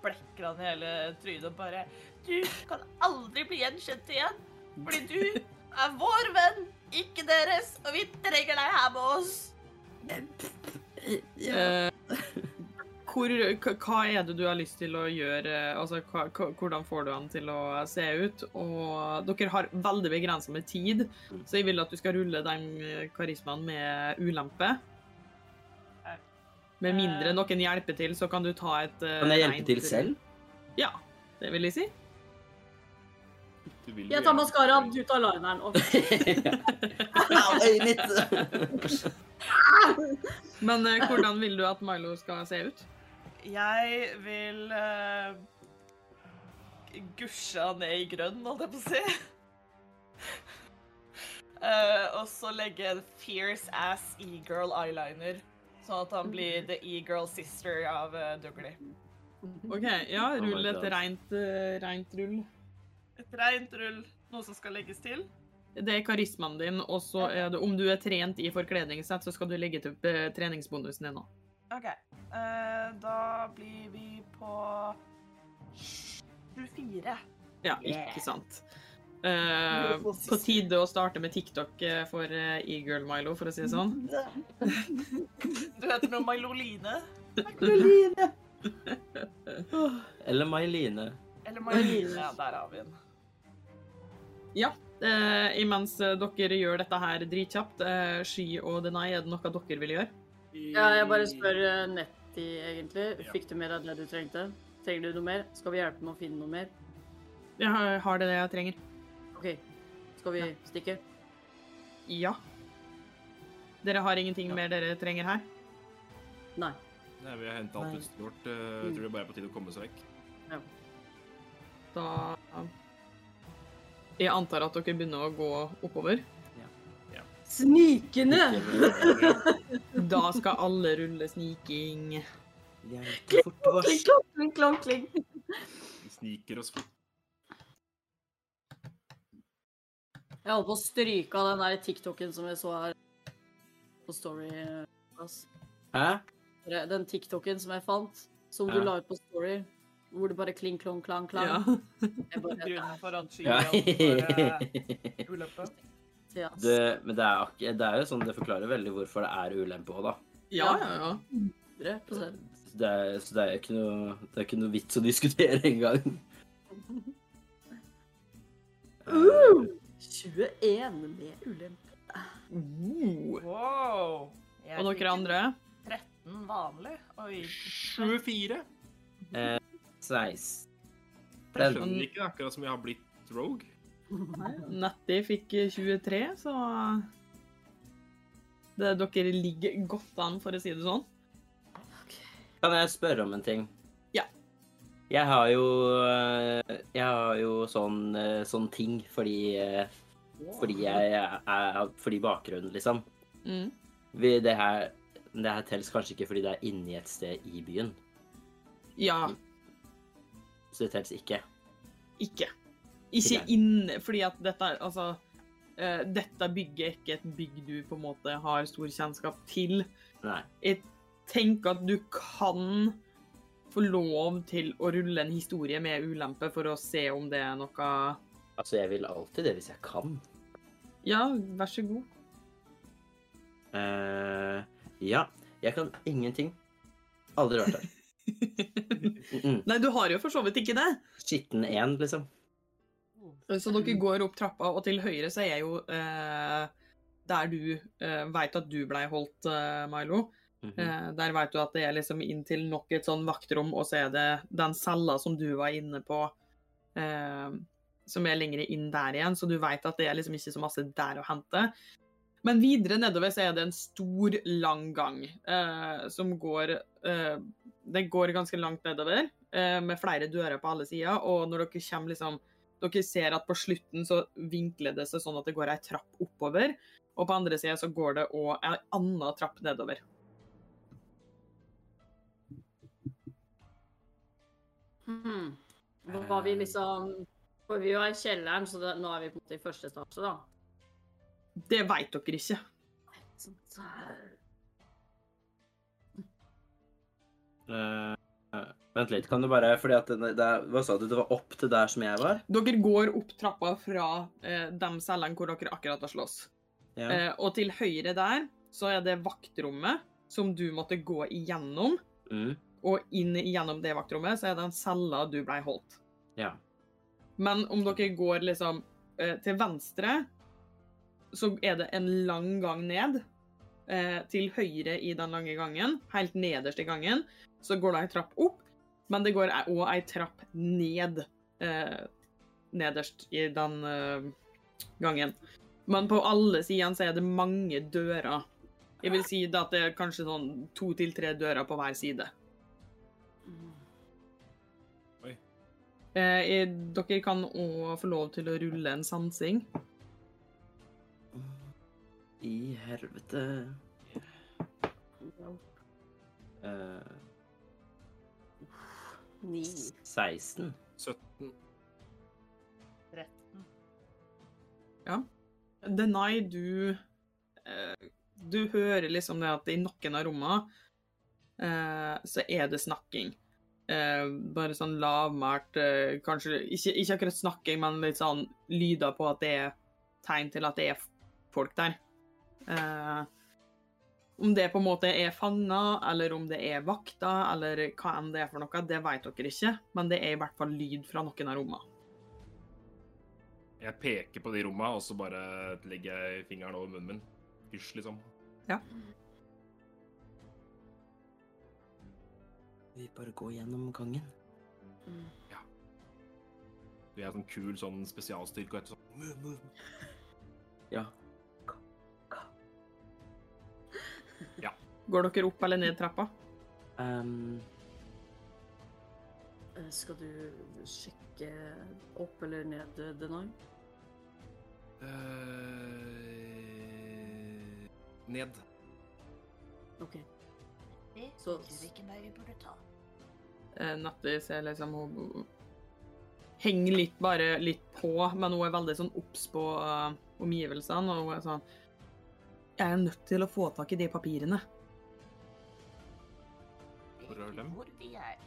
blekker han i hele trynet og bare Du kan aldri bli gjenkjent igjen, fordi du er vår venn, ikke deres, og vi trenger deg her med oss. Eh, hvor, hva er det du har lyst til å gjøre? Altså, hva, hvordan får du han til å se ut? Og dere har veldig begrensa med tid, så jeg vil at du skal rulle den karismaen med ulempe. Med mindre noen hjelper til, så kan du ta et uh, Kan jeg hjelpe til selv? Ja, det vil jeg si. Du vil Jeg tar maskaraen, du tar lineren. Og Au, øyet mitt! Men uh, hvordan vil du at Milo skal se ut? Jeg vil uh, gusje han ned i grønn, holdt jeg på å si. Uh, og så legge en fierce ass e-girl eyeliner. Sånn at han blir the e-girl sister av uh, Dougley. OK, ja, Oh et reint, rent, reint, rull. Et rent rull. Noe som skal legges til. Det er karismaen din, og så er det om du er trent i forkledningssett, så skal du legge til eh, treningsbonusen din òg. OK. Uh, da blir vi på 24. Ja, ikke sant. Eh, på tide å starte med TikTok eh, for eh, e-girl Milo, for å si det sånn. Du heter nå Mailoline. Eller May-Line. Eller Mailine. Ja, der har vi den. Ja. Uh, imens eh, dere gjør dette her dritkjapt, uh, Sky og Denai, er det noe dere vil gjøre? Ja, jeg bare spør uh, Nettie, egentlig. Ja. Fikk du mer av det du trengte? Trenger du noe mer? Skal vi hjelpe med å finne noe mer? Jeg har- har det jeg trenger. Skal vi stikke? Ja. Dere har ingenting mer dere trenger her? Nei. Nei, vi har henta alt utstyret vårt. eh, Jeg tror det bare er på tide å komme seg vekk. Ja. Da Jeg antar at dere begynner å gå oppover. Snikende! Da skal alle rulle sniking. Klong, kling, klong. Vi sniker oss fort. Jeg holdt på å stryke av den der TikToken som jeg så her på Story. Altså. Hæ? Den TikToken som jeg fant, som Hæ? du la ut på Story, hvor det bare kling, klong, klang, klang. Ja. Jeg bare, Grunnen for at Sky Ja. for ulempe. ja. Det, men det er, det er jo sånn det forklarer veldig hvorfor det er ulempe òg, da. Ja, ja, ja. 100%. Så det er, så det er ikke noe, det er ikke noe vits å diskutere engang. Uh, 21 med ulempe. Uh. Wow. Jeg Og dere andre? 13 vanlig. Oi. 24. 16. Jeg skjønner ikke, akkurat som jeg har blitt rogue. Nettie fikk 23, så det, Dere ligger godt an, for å si det sånn. Kan jeg spørre om en ting? Jeg har jo øh, Jeg har jo sånn, øh, sånn ting fordi øh, Fordi jeg er er- Fordi bakgrunnen, liksom. Mm. Vi, det her det her telles kanskje ikke fordi det er inni et sted i byen. Ja, Så det telles ikke. ikke. Ikke inne, fordi at dette Altså, uh, dette bygget er ikke et bygg du på en måte har stor kjennskap til. Nei. Jeg tenker at du kan få lov til å rulle en historie med ulempe for å se om det er noe Altså, jeg vil alltid det hvis jeg kan. Ja, vær så god. Uh, ja. Jeg kan ingenting. Aldri vært der. Mm -mm. Nei, du har jo for så vidt ikke det. Skitten én, liksom. Så dere går opp trappa, og til høyre så er jo uh, der du uh, veit at du blei holdt, uh, Milo. Eh, der vet du at det er liksom inn til nok et sånn vaktrom, og så er det den cella som du var inne på, eh, som er lenger inn der igjen, så du vet at det er liksom ikke så masse der å hente. Men videre nedover så er det en stor, lang gang eh, som går eh, Det går ganske langt nedover, eh, med flere dører på alle sider, og når dere kommer liksom Dere ser at på slutten så vinkler det seg sånn at det går ei trapp oppover, og på andre sida så går det òg ei anna trapp nedover. Hmm. Var vi liksom For vi var i kjelleren, så det, nå er vi på en måte i første etasje, da. Det veit dere ikke. Eh, eh, vent litt, kan du bare fordi at det, det, Hva sa du? Det var opp til der som jeg var? Dere går opp trappa fra eh, de cellene hvor dere akkurat har slåss. Ja. Eh, og til høyre der så er det vaktrommet som du måtte gå igjennom. Mm. Og inn gjennom det vaktrommet så er det en cella du blei holdt. ja. Men om dere går liksom eh, til venstre, så er det en lang gang ned. Eh, til høyre i den lange gangen, helt nederst i gangen, så går det ei trapp opp. Men det går òg ei trapp ned eh, nederst i den eh, gangen. Men på alle sidene så er det mange dører. Jeg vil si at det er kanskje sånn to til tre dører på hver side. Eh, dere kan òg få lov til å rulle en sansing. i helvete Eh, Ni. 16. 17. 13. Denai, du eh, Du hører liksom det at i noen av rommene eh, så er det snakking. Eh, bare sånn lavmælt eh, Kanskje ikke, ikke akkurat snakking, men litt sånn lyder på at det er tegn til at det er folk der. Eh, om det på en måte er fanger, eller om det er vakter, eller hva enn det er for noe, det vet dere ikke, men det er i hvert fall lyd fra noen av rommene. Jeg peker på de rommene, og så bare legger jeg fingeren over munnen min. Hysj, liksom. Vi bare går gjennom gangen. Ja. Du er sånn kul sånn spesialstyrke og etter sånn move, move. Ja. Går dere opp eller ned trappa? Ehm, Eh, Skal du sjekke opp eller ned, den Denai? Uh, ned. OK. Så- hvilken vei vi burde ta. Eh, Natti ser liksom hun henger litt bare litt på, men hun er veldig sånn obs på uh, omgivelsene. Og hun er sånn Jeg er nødt til å få tak i de papirene. Hvor er dem? Hvor de er.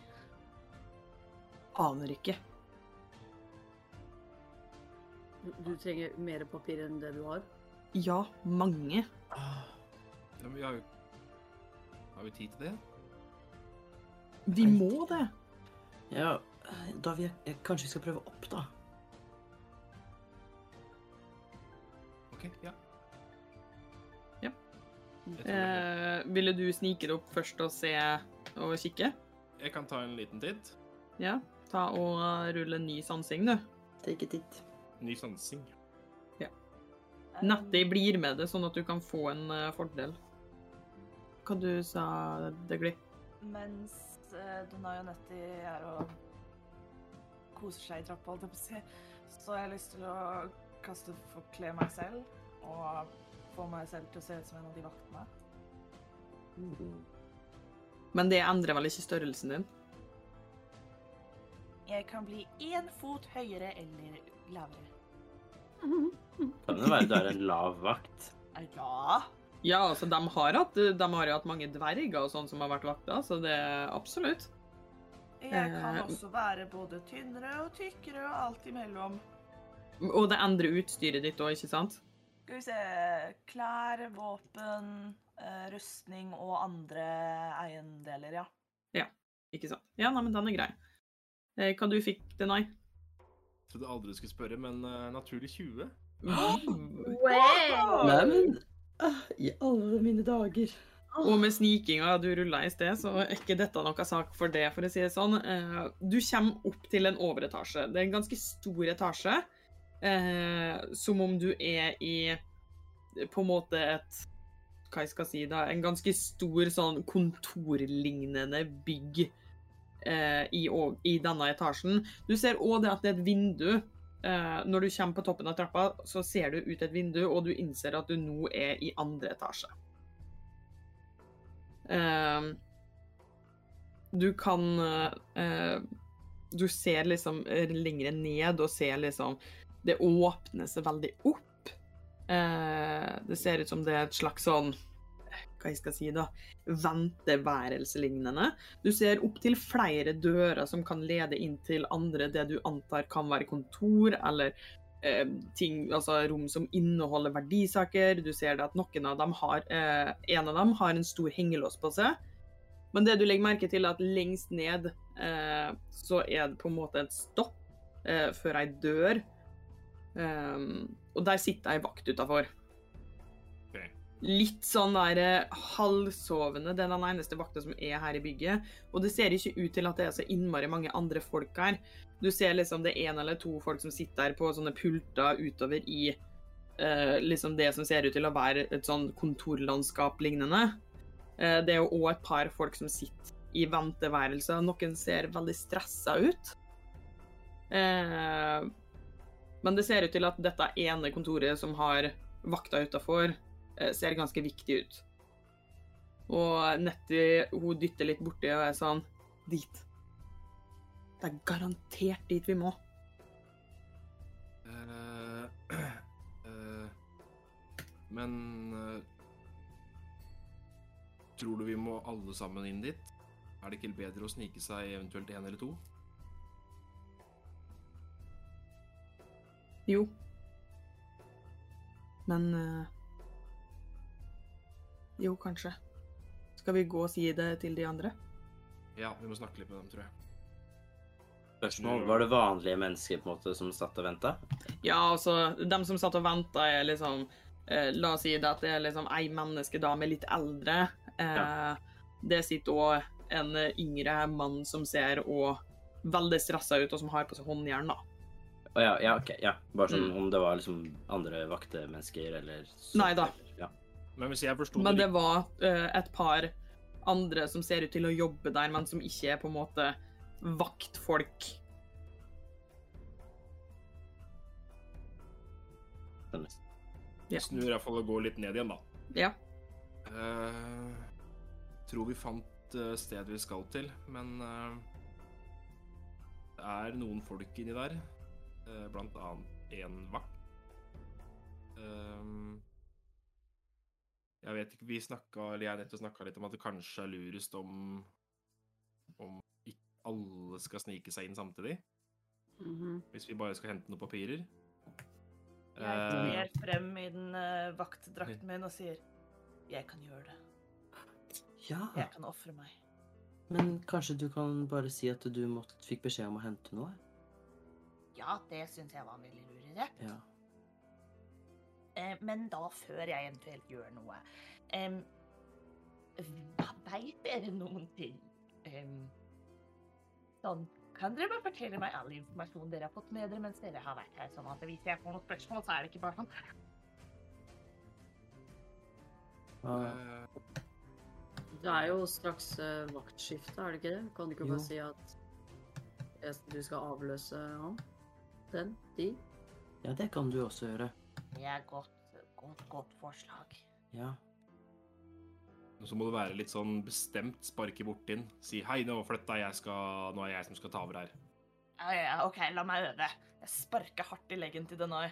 Aner ikke. Du, du trenger mer papir enn det du har? Ja, mange. ah, Ja, men vi har jo Har vi tid til det? Vi må det. ja, da jeg Kanskje vi skal prøve opp, da? OK, ja. Ja. Eh, ville du snike det opp først og se og kikke? jeg kan ta en liten titt. Ja. Ta og rulle ny sansing, du. Take a titt. Ny sansing. Ja. Natti blir med det, sånn at du kan få en eh, fordel. Hva du sa Degli? Mens uh, Denai og Nettie er og koser seg i trappa, holdt jeg på å si, så har lyst til å kaste forkle meg selv og få meg selv til å se ut som en av de vaktene. Mm. Men det endrer vel ikke størrelsen din? Jeg kan bli én fot høyere eller lavere. Kan det være du er en lav vakt? Ja. Ja, altså, de har, hatt, de har jo hatt mange dverger og sånn som har vært vakta, så det er absolutt. Jeg kan Eh, også være både tynnere og tykkere og alt imellom. Og det endrer utstyret ditt òg, ikke sant? Skal vi se Klær, våpen, eh, rustning og andre eiendeler, ja. Ja, Ikke sant? Ja, nei, men den er grei. Eh, hva du fikk, Denai? Trodde aldri du skulle spørre, men uh, naturlig 20. Wow! Nei, men I alle mine dager. Og med snikinga du rulla i sted, så er ikke dette noe sak for det, for å si det sånn. Eh, Du kommer opp til en overetasje. Det er en ganske stor etasje. eh, Som om du er i på en måte et Hva jeg skal si, da? En ganske stor sånn kontorlignende bygg eh, i, i denne etasjen. Du ser òg det at det er et vindu. Eh, Når du kommer på toppen av trappa, så ser du ut et vindu, og du innser at du nå er i andre etasje. Uh, du kan uh, Du ser liksom lengre ned og ser liksom Det åpner seg veldig opp. Det ser ut som det er et slags sånn Hva jeg skal si, da Venteværelselignende. Du ser opptil flere dører som kan lede inn til andre, det du antar kan være kontor eller eh, ting, altså rom som inneholder verdisaker. Du ser det at noen av dem har eh, En av dem har en stor hengelås på seg. Men det du legger merke til, er at lengst ned eh, så er det på en måte et stopp eh, før ei dør. Um, og der sitter ei vakt utafor. Litt sånn der eh, halvsovende. Det er den eneste vakta som er her i bygget. Og det ser ikke ut til at det er så innmari mange andre folk her. Du ser liksom det er en eller to folk som sitter her på sånne pulter utover i eh, liksom det som ser ut til å være et sånn kontorlandskap lignende. Eh, det er jo òg et par folk som sitter i venteværelser. Noen ser veldig stressa ut. Eh, men det ser ut til at dette ene kontoret som har vakta utafor, ser ganske viktig ut. Og Nettie hun dytter litt borti og er sånn Dit. Det er garantert dit vi må. Uh, uh, men uh, Tror du vi må alle sammen inn dit? Er det ikke bedre å snike seg eventuelt én eller to? Jo. Men eh, Jo, kanskje. Skal vi gå og si det til de andre? Ja, vi må snakke litt med dem, tror jeg. Spørsmål, Var det vanlige mennesker på en måte som satt og venta? Ja, altså, dem som satt og venta, er liksom eh, La oss si det at det er liksom ei menneskedame litt eldre. Eh, Det sitter òg en yngre mann som ser og veldig stressa ut, og som har på seg håndjern, da. Å ja, ja, OK. ja. Bare sånn Mm. om det var liksom andre vaktemennesker eller Nei da. Men hvis jeg forsto Men det var uh, et par andre som ser ut til å jobbe der, men som ikke er på en måte vaktfolk. Ja. Snur iallfall og går litt ned igjen, da. Ja. Uh, tror vi fant uh, stedet vi skal til, men uh, det er noen folk inni der. eh, blant annet én vakt. Eh, jeg vet ikke, vi snakka, eller jeg nettopp snakka litt om at det kanskje er lurest om om ikke alle skal snike seg inn samtidig. Mhm. Hvis vi bare skal hente noen papirer. Jeg Eh, ler frem i den uh, vaktdrakten min og sier Jeg kan gjøre det. Ja, Jeg kan ofre meg. men kanskje du kan bare si at du måtte, fikk beskjed om å hente noe? Ja, det syns jeg var en veldig lur idé. Ja. Eh, men da, før jeg eventuelt gjør noe Um, Veit dere noen ting Sånn, kan dere bare fortelle meg all informasjon dere har fått med dere mens dere har vært her? Sånn at hvis jeg får noen spørsmål, så er det ikke bare sånn Det er jo straks eh, vaktskifte, er det ikke det? Kan du ikke Jo. bare si at du skal avløse han? Den? De? ja, det kan du også gjøre. Det er godt, godt, godt forslag. Ja. Og så må du være litt sånn bestemt, sparke borti den. Si 'hei, nå flytt deg, jeg skal, nå er jeg som skal ta over her'. Ja, ja, OK, la meg øve. Jeg sparker hardt i leggen til Denai.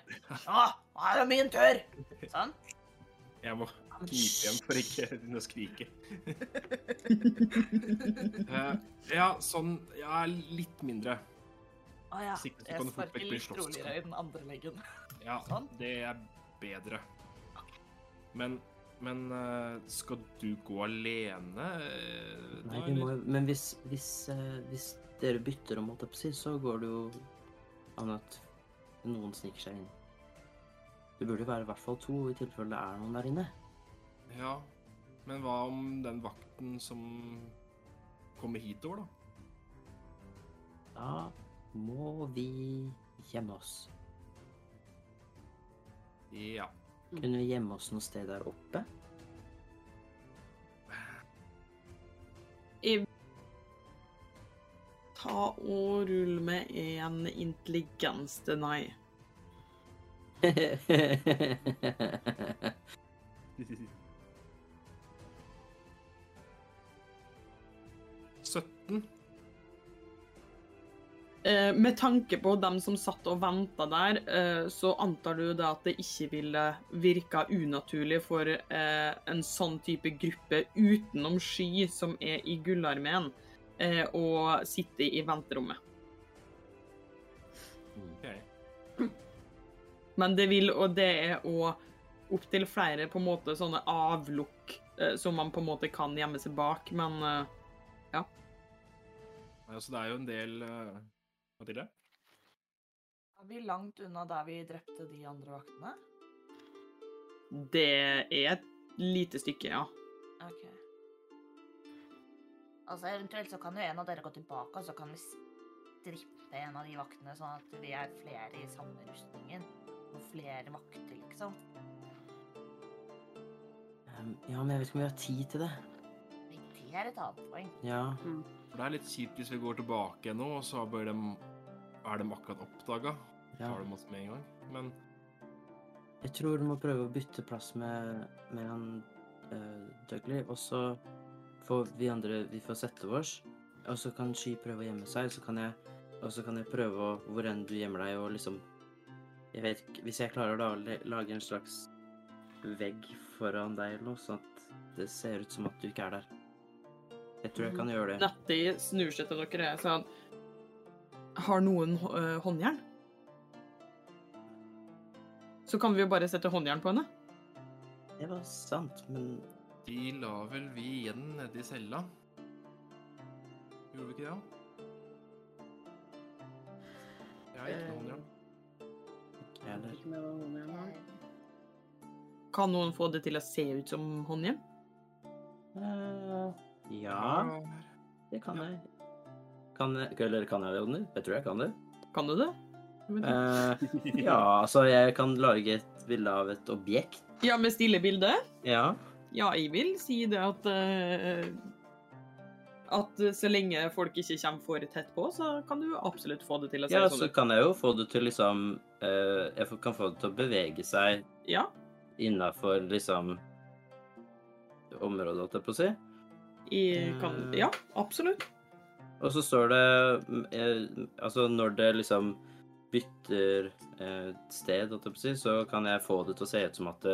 Å, nå er det min tur! Sånn. Jeg må knipe igjen for ikke å skrike. uh, ja, sånn Ja, litt mindre. Å ja. Sikkert Jeg sparker litt roligere i den andre leggen. Ja, Sånn. det er bedre. Men, men eh, skal du gå alene? eh, Nei, vi må, jo men hvis, hvis, eh, hvis dere bytter om, holdt jeg på å si, så går det jo an at noen sniker seg inn. Det burde jo være i hvert fall to, i tilfelle det er noen der inne. Ja, men hva om den vakten som kommer hitover, da? Da må vi gjemme oss. Ja. Kunne vi gjemme oss noe sted der oppe? I Ta og rull med en intelligens til nei. «17». Eh, med tanke på dem som satt og venta der, eh, så antar du da at det ikke ville virka unaturlig for eh, en sånn type gruppe utenom Sky, som er i Gullarmeen, eh, å sitte i venterommet. Ok. Men det vil, og det er òg opptil flere på en måte sånne avlukk som man på en måte kan gjemme seg bak, men Nei, Altså, det er jo en del Mathilde? Er vi langt unna der vi drepte de andre vaktene? det er et lite stykke, ja. OK. Altså, eventuelt så kan jo en av dere gå tilbake, og så kan vi strippe en av de vaktene, sånn at vi er flere i samme rustningen. Og flere vakter, liksom. Um, ja, men jeg vet ikke om vi har tid til det. Det er et annet poeng. Ja. For det er litt kjipt hvis vi går tilbake nå, og så dem, er de akkurat oppdaga. ja. Tar dem oss med en gang. Men Jeg tror du må prøve å bytte plass med, med han uh, Dougley, og så får vi andre Vi får sette oss, og så kan Sky prøve å gjemme seg, så kan jeg Og så kan jeg prøve å Hvor enn du gjemmer deg, og liksom Jeg vet ikke Hvis jeg klarer da å lage en slags vegg foran deg eller noe, sånn at det ser ut som at du ikke er der. Jeg tror jeg kan gjøre det. Nettie snur seg til dere og sier Har noen øh, håndjern? Så kan vi jo bare sette håndjern på henne. Det var sant, men De la vel vi igjen nede i cella? Gjorde vi ikke det? Jeg har ikke noe håndjern. ikke jeg heller. Da. Kan noen få det til å se ut som håndjern? Eh, ja, det kan jeg. Kan jeg, eller kan jeg det, Odny? Jeg tror jeg kan det. Kan du det? Eh, ja, altså, jeg kan lage et bilde av et objekt. Ja, med stille bilde? Ja. Ja, jeg vil si det at uh, At så lenge folk ikke kommer for tett på, så kan du absolutt få det til å se ja, sånn så kan jeg jo få det til liksom uh, Jeg kan få det til å bevege seg Ja. innafor liksom området, holdt jeg på å si. Kan, Eh. ja, absolutt. Og så står det mm, eh, Altså, når det liksom bytter eh, sted, holdt jeg på å si, så kan jeg få det til å se ut som at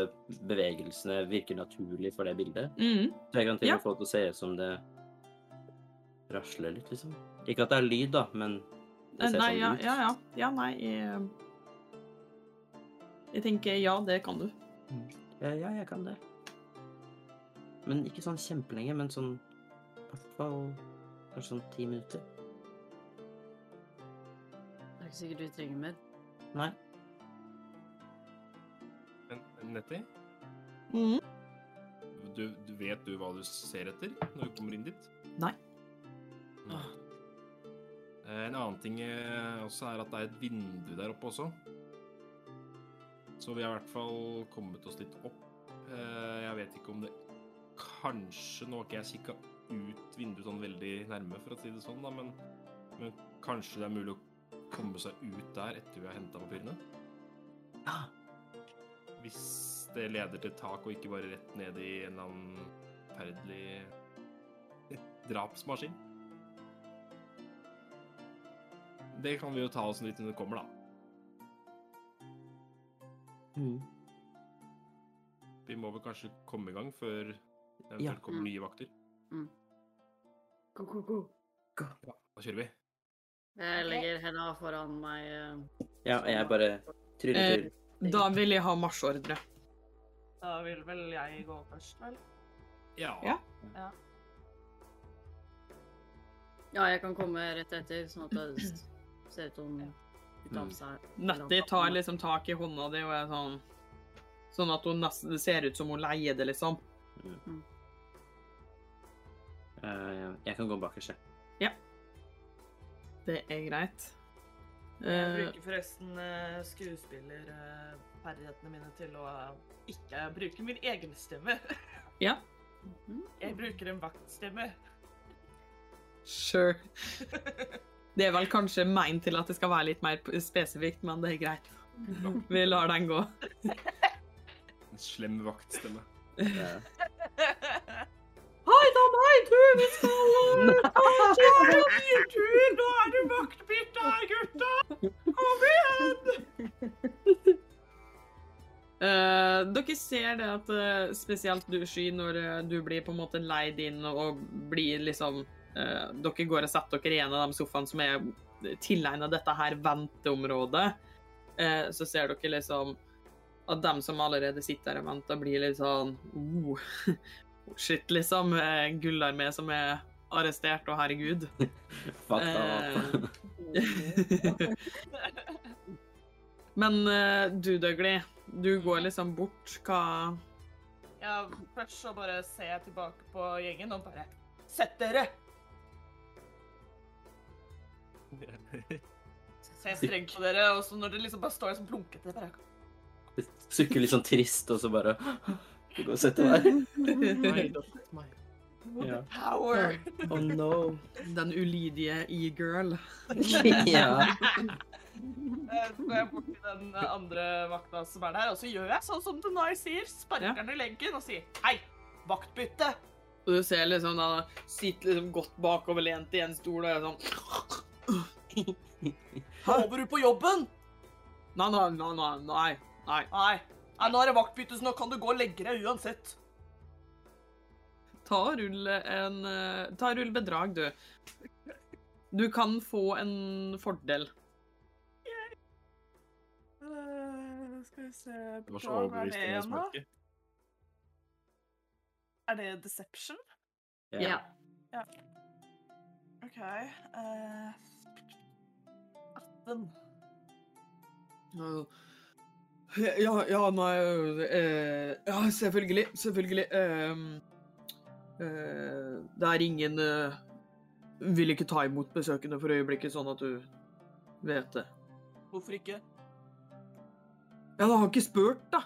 bevegelsene virker naturlig for det bildet. Mm. Så jeg kan til og Ja. få det til å se ut som det rasler litt, liksom. Ikke at det er lyd, da, men det ser Nei, sånn ja, ut. ja, ja. Ja, nei jeg, jeg tenker ja, det kan du. Ja, ja, jeg kan det. Men ikke sånn kjempelenge, men sånn i hvert fall kanskje sånn ti minutter. Det er ikke sikkert vi trenger mer. Nei. Men Nettie, Mm. du, du vet du hva du ser etter når du kommer inn dit? Nei. Nei. Eh, En annen ting eh, også er at det er et vindu der oppe også. Så vi har i hvert fall kommet oss litt opp. Eh, Jeg vet ikke om det Kanskje Nå har ikke jeg kikka ut vinduet sånn veldig nærme, for å si det sånn, da, men, men kanskje det er mulig å komme seg ut der etter vi har henta papirene? Ja. Hvis det leder til tak, og ikke bare rett ned i en eller annen forferdelig drapsmaskin. Det kan vi jo ta oss litt når det kommer, da. Mm. Vi må vel kanskje komme i gang før det Ja. eventuelt kommer Mm. nye vakter. Go, go, go. Ja, da kjører vi. Jeg legger henda foran meg. eh, Ja, jeg bare tryller Eh. Da vil jeg ha marsjordre. Da vil vel jeg gå først, vel? Ja. Ja. Ja, jeg kan komme rett etter, sånn at det ser ut som med Nettie tar liksom tak i hånda di og er sånn Sånn at hun nesten ser ut som hun leier det, liksom. Eh, jeg kan gå bakerst, jeg. Det er greit. Jeg Eh, bruker forresten eh, skuespillerferdighetene mine til å eh, ikke bruke min egen stemme. ja. Jeg bruker en vaktstemme. sure. Det er vel kanskje meint til at det skal være litt mer spesifikt, men det er greit. Vi lar den gå. En slem vaktstemme. Eh, Da du! Vi skal Min tur! Nå er det vaktbytte her, gutta! Kom igjen! Uh, dere ser det at uh, spesielt du, Sky, når uh, du blir på en måte leid inn og blir liksom eh, Dere går og setter dere i en av de sofaene som er tilegnet dette her venteområdet. eh, så ser dere liksom at dem som allerede sitter der og venter, blir litt sånn oh, Shit, liksom. Uh, Gullarmé som er arrestert, og herregud. Fuck up. Men eh, du, Dougley, du går liksom bort. Hva Ja, først så bare ser jeg tilbake på gjengen og bare Sett dere! Ser strengt på dere, og så når det liksom bare står som plunkete bare Sukker litt sånn trist, og så bare Du går og setter deg. Ja. Power! Oh no. Den ulydige e-girl. ja. Eh, Så går jeg bort til den andre vakta som er der, og så gjør jeg sånn som Denai sier. Sparker den i leggen og sier hei, vaktbytte. Og du ser liksom da sitter liksom godt bakoverlent i en stol og er sånn Håper du på jobben? Nei, nei, nei, nei. nei. Nei. Nå er det vaktbytte, så nå kan du gå og legge deg uansett. Ta og rull en eh, Ta og rull bedrag, du. Du kan få en fordel. Eh, skal vi se Bedrag, er det en, da? Er det deception? Ja. OK. uh, 18. Ja, ja, nei eh, Ja, selvfølgelig. Selvfølgelig. ehm, eh, det er ingen eh, Vil ikke ta imot besøkende for øyeblikket, sånn at du vet det. Hvorfor ikke? Ja, da har ikke spurt, da.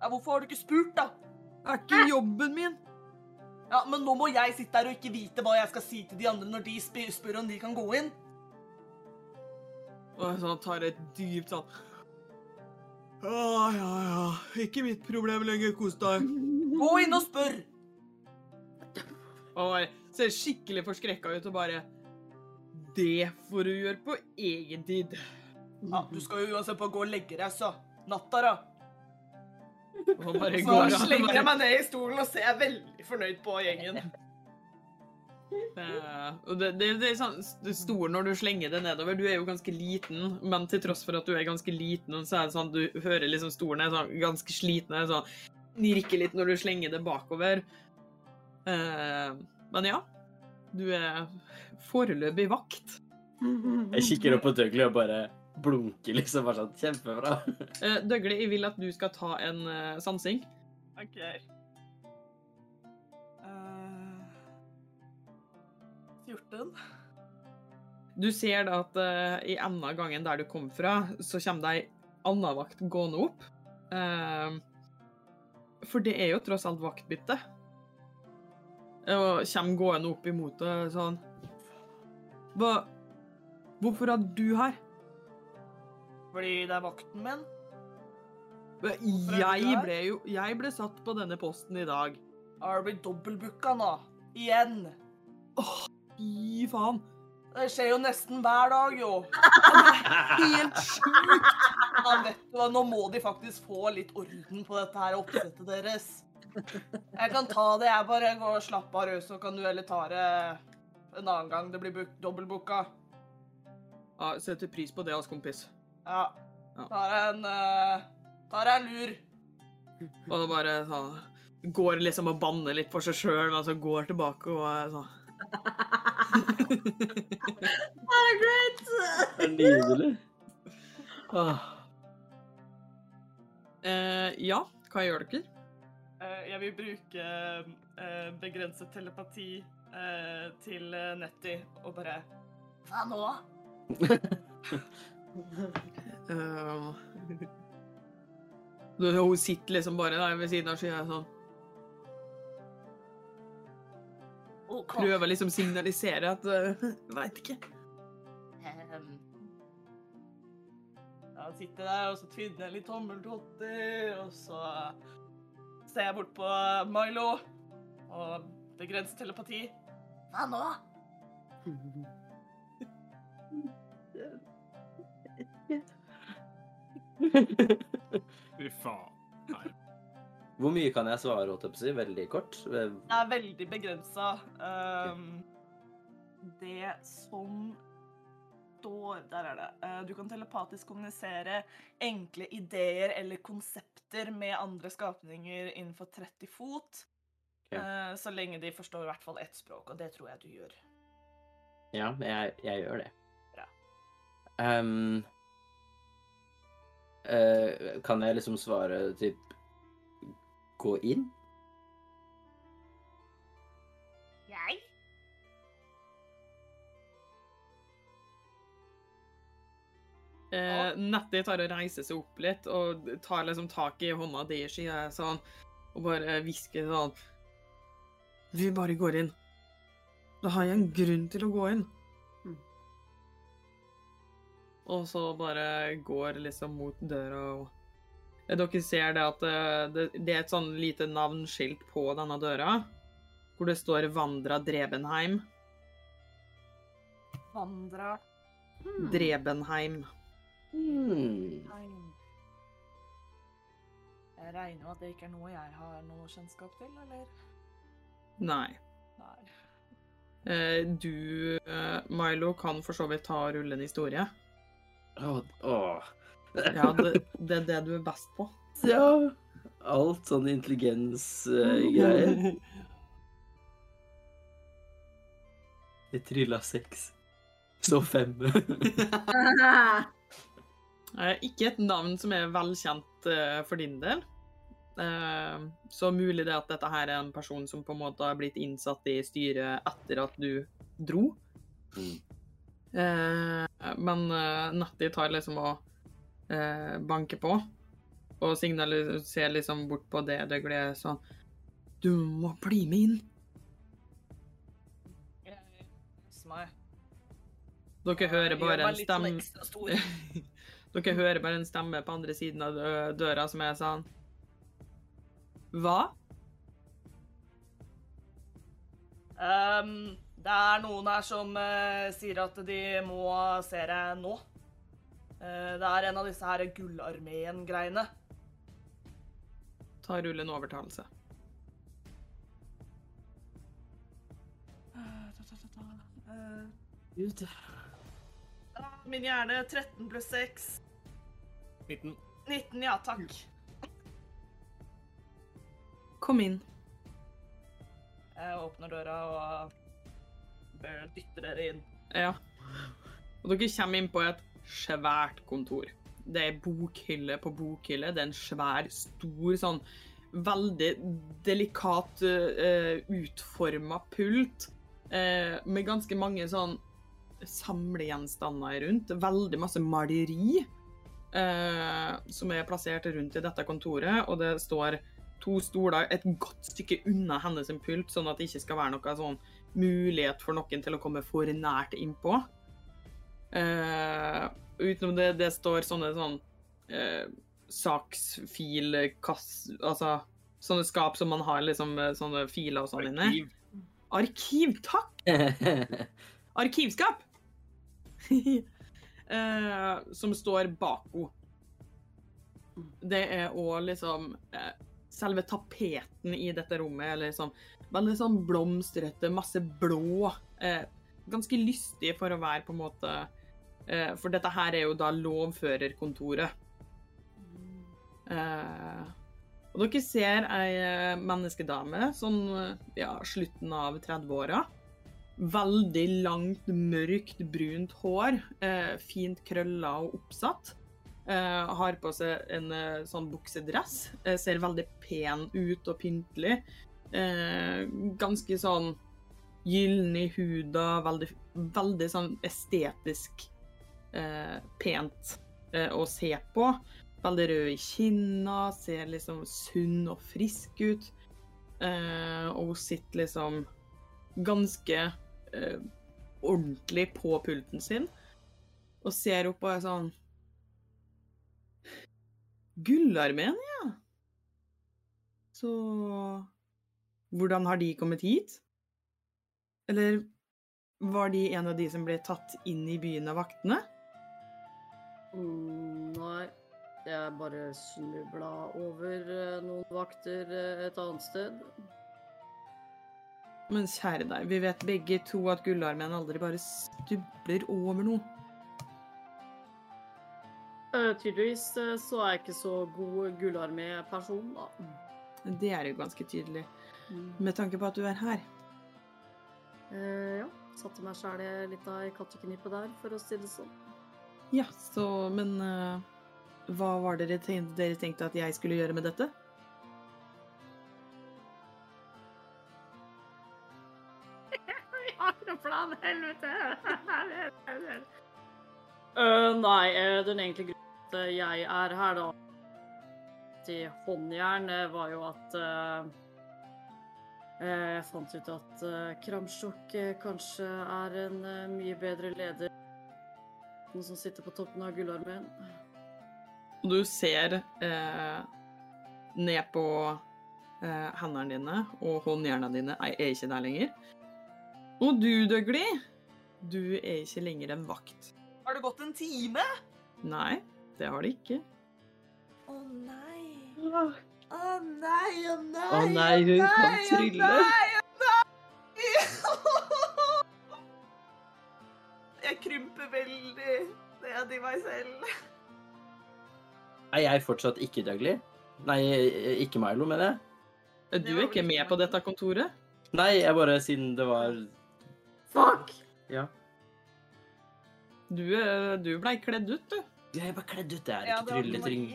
Ja, Hvorfor har du ikke spurt, da? Det er ikke jobben min. Ja, Men nå må jeg sitte her og ikke vite hva jeg skal si til de andre når de sp spør om de kan gå inn. Og jeg sånn, tar et dypt sånn Ja, ja, ja. Ikke mitt problem lenger. Kos deg. Gå inn og spør! Og ser skikkelig forskrekka ut og bare Det får du gjøre på egen tid. Ja, Du skal jo uansett bare gå og legge deg, så. Natta, da. Og bare går så slenger jeg meg ned i stolen og ser veldig fornøyd på gjengen. Eh, og det, det, det er sånn det store når du slenger det nedover. Du er jo ganske liten, men til tross for at du er ganske liten, så er det sånn du hører liksom stolen er sånn ganske sliten. er Sånn, Nirker litt når du slenger det bakover. Eh, men ja. Du er foreløpig vakt. Jeg kikker opp på Dougley og bare blunker, liksom. Bare sånn Kjempebra. Uh, Dougley, jeg vil at du skal ta en uh, sansing. OK. 14. Du ser da at uh, i enden av gangen der du kom fra, så kommer det ei anna vakt gående opp. Uh, for det er jo tross alt vaktbytte. Og kommer gående opp imot det sånn Hva Hvorfor er du her? Fordi det er vakten min. Jeg ble jo Jeg ble satt på denne posten i dag. Har du blitt dobbeltbooka nå? Igjen. Fy faen. Det skjer jo nesten hver dag, jo. Det er Helt sjukt! Ja, vet du hva, Nå må de faktisk få litt orden på dette her oppsettet deres. Jeg kan ta det, jeg bare går og slapper av, Rød, så kan du heller ta det en annen gang det blir book- dobbeltbooka. Ja, setter pris på det, ass, kompis. Ja. Tar en uh, Tar en lur. Og da bare sånn Går liksom og banner litt for seg sjøl, men så går tilbake og er sånn Ah, great! Det er nydelig. Åh. eh, Ja, hva gjør dere? Eh, jeg vil bruke eh, begrenset telepati eh, til uh, Nettie og bare Hva nå? uh, hun sitter liksom bare der ved siden av skya sånn Prøver liksom å signalisere at uh, Veit ikke. Ehm. Ja, sitter der, og så tvinner jeg litt tommeltotter, og så ser jeg bort på Milo og begrenser telepati. Hva nå? Fy faen. Hvor mye kan jeg svare, holdt jeg? Veldig kort? Det er veldig begrensa. Ehm, det som står Der er det. Eh, du kan telepatisk kommunisere enkle ideer eller konsepter med andre skapninger innenfor 30 fot. Okay. eh, så lenge de forstår i hvert fall ett språk, og det tror jeg du gjør. Ja, jeg, jeg gjør det. Bra. Um, kan jeg liksom svare typ Gå inn? Jeg? Eh, Nettie tar og reiser seg opp litt og tar liksom tak i hånda di i skia sånn, og bare hvisker sånn Vi bare går inn. Da har jeg en grunn til å gå inn. og så bare går liksom mot døra og Dere ser det at eh, det, det er et sånn lite navnskilt på denne døra, hvor det står 'Vandra Drebenheim'. Vandra Hmm. Drebenheim. Hmm. Jeg regner med at det ikke er noe jeg har noe kjennskap til, eller? Nei. Nei. Eh, Du, eh, Milo, kan for så vidt ta og rulle en historie. Åh, åh. Ja, det, det er det du er best på. Ja. Alt sånn intelligens-greier. Jeg trylla seks. Så fem. Eh, Ikke et navn som er velkjent eh, for din del. Eh, Så mulig det at dette her er en person som på en måte har blitt innsatt i styret etter at du dro. Mm. Eh, Men Natty tar liksom og eh, banker på, og signaliserer liksom bort på det det gleder sånn Du må bli med inn. Dere hører bare en stemme. Dere hører bare en stemme på andre siden av døra som er sånn Hva? Um, det er noen her som uh, sier at de må se deg nå. Eh, det er en av disse her Gullarmeen-greiene. Ta rull en overtalelse. Eh, Gud. min hjerne 13 pluss 6. 19. 19, ja takk. Kom inn. Jeg åpner døra og bør dytte dere inn. Ja. Og dere kommer inn på et svært kontor. Det er bokhylle på bokhylle. Det er en svær, stor, sånn veldig delikat uh, utforma pult uh, med ganske mange sånn samlegjenstander rundt. Veldig masse maleri uh, som er plassert rundt i dette kontoret, og det står to stoler et godt stykke unna hennes pult, sånn at det ikke skal være noe sånn mulighet for noen til å komme for nært innpå. Uh, utenom det, det står sånne sånn uh, saksfilkass... Altså sånne skap som man har liksom eh, sånne filer og sånn inni. Arkiv. Takk! Arkivskap! uh, som står bak henne. Det er òg liksom uh, Selve tapeten i dette rommet er liksom veldig sånn blomstrete, masse blå. Uh, ganske lystig for å være på en måte For dette her er jo da lovførerkontoret. Eh, og dere ser ei eh, menneskedame, sånn eh, ja, slutten av 30-åra. Veldig langt, mørkt, brunt hår. Eh, fint krølla og oppsatt. Eh, har på seg en eh, sånn buksedress. Eh, ser veldig pen ut og pyntelig. Eh, ganske sånn gyllen i huda. Veldig, veldig sånn estetisk eh, pent eh, å se på. Veldig rød i kinna, ser liksom sunn og frisk ut. Eh, og hun sitter liksom ganske eh, ordentlig på pulten sin og ser opp og er sånn Gullarmeen, ja. Så hvordan har de kommet hit? Eller var de en av de som ble tatt inn i byen av vaktene? Mm, nei, jeg bare snubla over eh, noen vakter eh, et annet sted. Men kjære deg, vi vet begge to at Gullarmeen aldri bare stubler over noe. Eh, tydeligvis så er jeg ikke så god gullarmé-person, da. Det er jo ganske tydelig, Mm. med tanke på at du er her. Uh, ja, satte meg sjæl litt av i katteknippet der, for å si det sånn. Ja, så Men eh, hva var det dere tenkte, dere tenkte at jeg skulle gjøre med dette? Jeg har ikke noen plan, helvete! Øh, nei, eh, den egentlige grunnen til at jeg er her, da, til håndjern, var jo at eh, eh, jeg fant ut at uh, Kramsjok kanskje er en mye bedre leder katten som sitter på toppen av gullarmen. Og du ser eh, ned på eh, hendene dine, og håndjernene dine er, ikke der lenger. Og du, Døgli, du er ikke lenger en vakt. Har det gått en time? Nei, det har det ikke. Å nei. Å nei, å nei, Å nei, hun kan trylle. Krymper veldig ned i meg selv. Er jeg fortsatt ikke Dougley? Nei, ikke Milo, mener jeg. Du er du ikke med på dette kontoret? Nei, jeg bare siden det var Fuck! Ja. Du, eh, du blei kledd ut, du. Jeg ble kledd ut, det er Ja, ikke trylletring.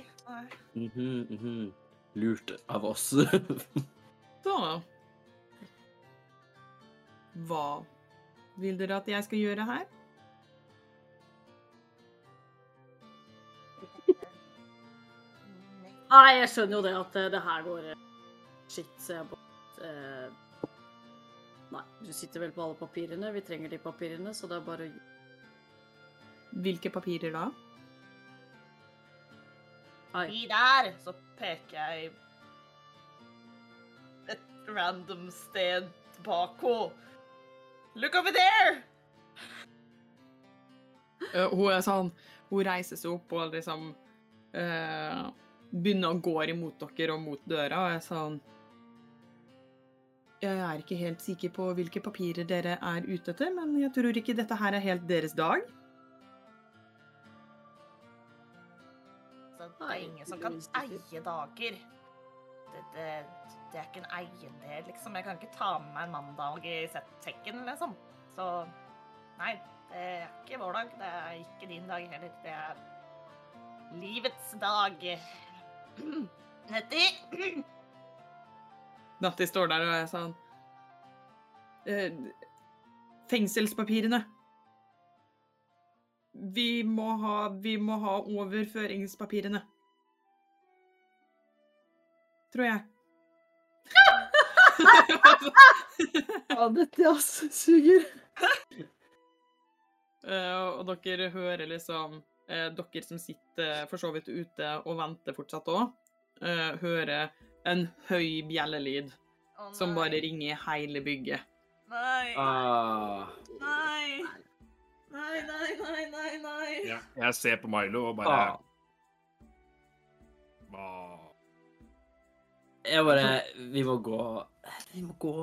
Mm -hmm, Mhm, mhm. Lurt av oss. da Hva vil dere at jeg skal gjøre her? Nei, jeg skjønner jo det at eh, det her går eh, Shit, så jeg bare eh, Nei, du sitter vel på alle papirene. Vi trenger de papirene, så det er bare å Hvilke papirer da? Nei. De der! Så peker jeg et random sted bak henne. Look over there! Uh, hun er sånn Hun reiser seg opp og liksom eh, begynner å gå imot dere og mot døra og jeg er sånn Jeg er ikke helt sikker på hvilke papirer dere er ute etter, men jeg tror ikke dette her er helt deres dag. Så det er ingen som kan eie dager. Det, det, det er ikke en eiendel, liksom. Jeg kan ikke ta med meg en mandag i sekken, liksom. Så nei, det er ikke vår dag. Det er ikke din dag heller. Det er livets dag. Nettie? Natti står der og er sånn eh, Fengselspapirene. Vi må ha, vi må ha overføringspapirene. Tror jeg. Ja, dette altså suger. Uh, og dere hører liksom eh, Dere som sitter for så vidt ute og venter fortsatt òg, hører en høy bjellelyd oh, som bare ringer i hele bygget. Nei. Ah. Nei. Nei, nei, nei, nei, nei. Ja, jeg ser på Milo og bare Ah. Ah. Jeg bare Vi må gå Vi må gå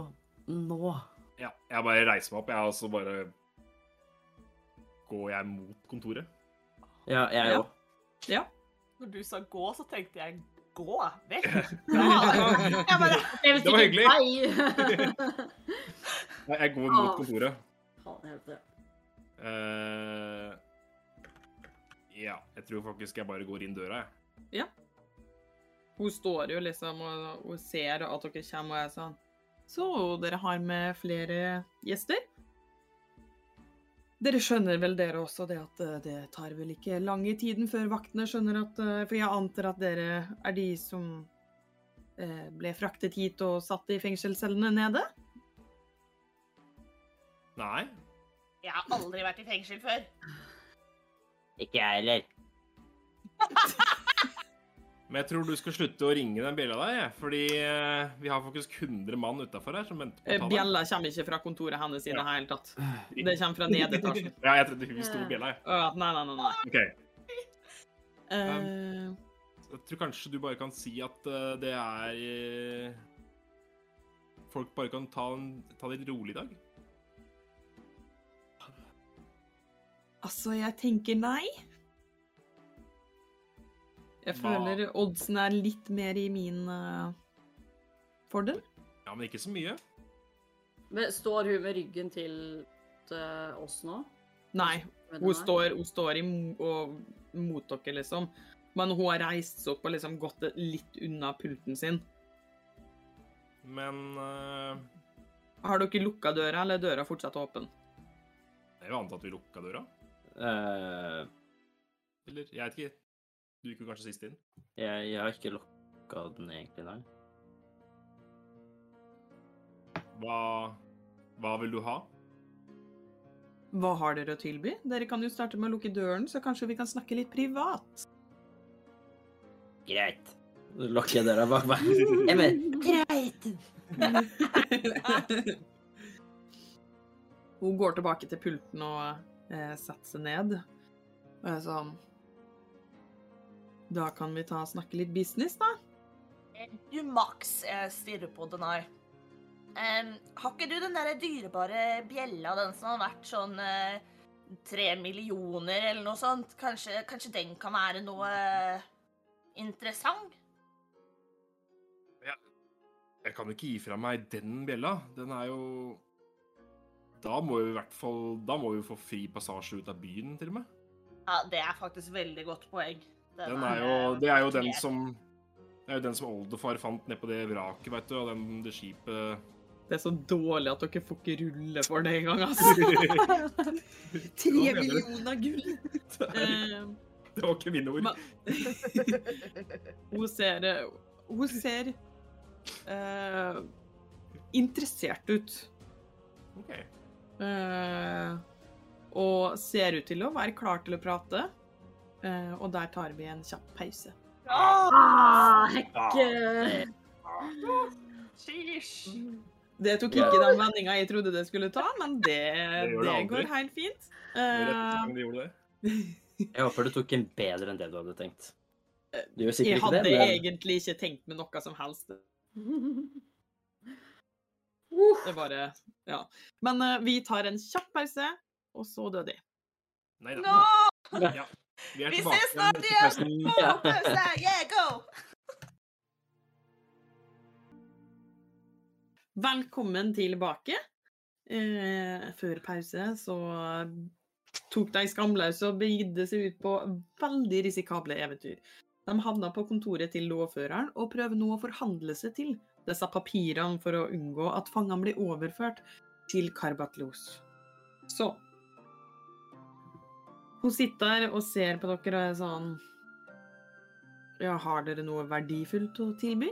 nå. Ja, jeg bare reiser meg opp, jeg, og så bare går jeg mot kontoret. Ja, jeg òg. Ja. Når du sa gå, så tenkte jeg gå vekk. Jeg bare Det Det var hyggelig. Nei. Jeg går mot kontoret. Uh. Eh, ja, jeg tror faktisk jeg bare går inn døra, jeg. Hun står jo liksom og, og ser at dere kommer og er sånn Så dere har med flere gjester? Dere skjønner vel dere også det at eh, det tar vel ikke lang i tiden før vaktene skjønner at eh, For jeg antar at dere er de som eh, ble fraktet hit og satt i fengselscellene nede? Nei. Jeg har aldri vært i fengsel før. Ikke jeg heller. Men jeg tror du skal slutte å ringe den bjella der. Fordi eh, vi har faktisk 100 mann utafor her som venter på Eh, å ta deg. Bjella kommer ikke fra kontoret hennes i det Ja. hele tatt. Det kommer fra nedetasjen. Ja, jeg trodde hun sto på bjella, jeg. Å, nei, nei, nei. nei. OK. Uh... Jeg tror kanskje du bare kan si at eh, det er eh, Folk bare kan ta, ta det litt rolig i dag. Altså, jeg tenker nei. Jeg Hva? føler oddsen er litt mer i min uh, fordel. Ja, men ikke så mye. Men står hun med ryggen til eh, oss nå? Nei, hun står, hun står i, og, mot dere, liksom. Men hun har reist seg opp og liksom gått litt unna pulten sin. Men uh... Har dere lukka døra, eller er døra fortsatt åpen? Det er jo annet at vi lukka døra. Uh... Eller jeg vet ikke. Du gikk jo kanskje sist inn. jeg, jeg har ikke lokka den egentlig, nei. Hva, hva vil du ha? Hva har dere å tilby? Dere kan jo starte med å lukke døren, så kanskje vi kan snakke litt privat. Greit. Så lukker jeg døra bak meg. Jeg mener, greit. Hun går tilbake til pulten og eh, setter seg ned. Og er sånn Da kan vi ta og snakke litt business, da. Du, Max, jeg stirrer på Denai. Um, har ikke du den der dyrebare bjella, den som har vært sånn tre tre millioner eller noe sånt? Kanskje, kanskje den kan være noe uh, interessant? Jeg kan jo ikke gi fra meg den bjella. Den er jo Da må vi i hvert fall Da må vi få fri passasje ut av byen, til og med. Ja, det er faktisk veldig godt poeng. Den er jo, eh, det er jo den som Det er jo den som oldefar fant ned på det vraket, vet du, og den, det skipet Det er så dårlig at dere får ikke rulle for det engang, altså. Tre millioner gull! Det er- Eh, det var ikke mine ord. Hun ser Hun ser uh, interessert ut. Ok. Uh, og ser ut til å være klar til å prate. Eh, og der tar vi en kjapp pause. Ah, hekke! Sheesh. Det tok ikke den vendinga jeg trodde det skulle ta, men det, det det går helt fint. Eh, det. Jeg håper du tok en bedre enn det du hadde tenkt. Du gjør sikkert ikke det. Jeg hadde egentlig ikke tenkt med noe som helst. Det Det bare Ja. Men uh, vi tar en kjapp pause, og så døde jeg. Nei da. No! Ja. Vi Vi ses snart igjen! pausen. Pause! Yeah, go! Velkommen tilbake. Eh, før pause så tok de skamløse og begidde seg ut på veldig risikable eventyr. De havna på kontoret til lovføreren og prøver nå å forhandle seg til disse papirene for å unngå at fangene blir overført til Karbatlos. Så Hun sitter og ser på dere og er sånn Ja, har dere noe verdifullt å tilby?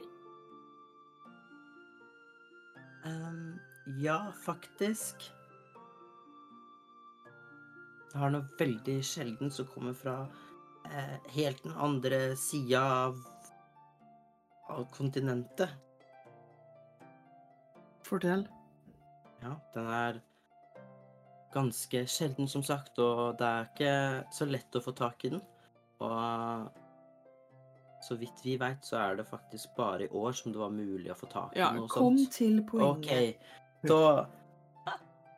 Um, Ja, faktisk. Jeg har noe veldig sjelden som kommer fra eh, helt den andre sida av, av kontinentet. Fortell. Ja, den er ganske sjelden, som sagt, og det er ikke så lett å få tak i den. Og så vidt vi veit, så er det faktisk bare i år som det var mulig å få tak i Ja, noe kom sånt. til poenget. OK, da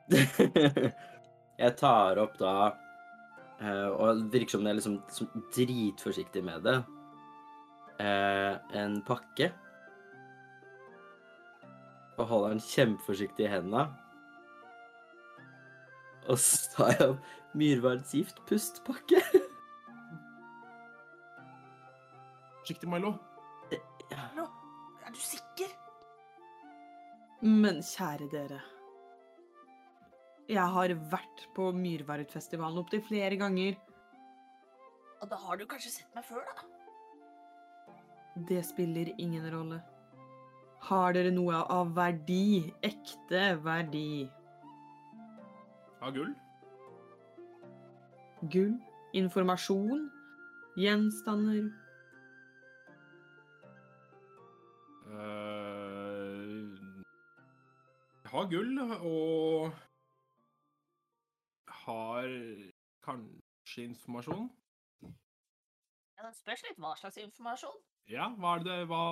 Jeg tar opp da eh, Og virker som jeg er liksom som dritforsiktig med det. Eh, en pakke. Og holder den kjempeforsiktig i hendene. Og så tar jeg opp Myrvards giftpustpakke. Forsiktig, Milo. Ja. Nå, er du sikker? Men kjære dere. Jeg har vært på Myrvardfestivalen opptil flere ganger. Og da har du kanskje sett meg før, da? Det spiller ingen rolle. Har dere noe av verdi? Ekte verdi? Av gull? Gull? Informasjon? Gjenstander? uh, har gull, og har kanskje informasjon. Ja, Det spørs litt hva slags informasjon. Ja, hva er det hva,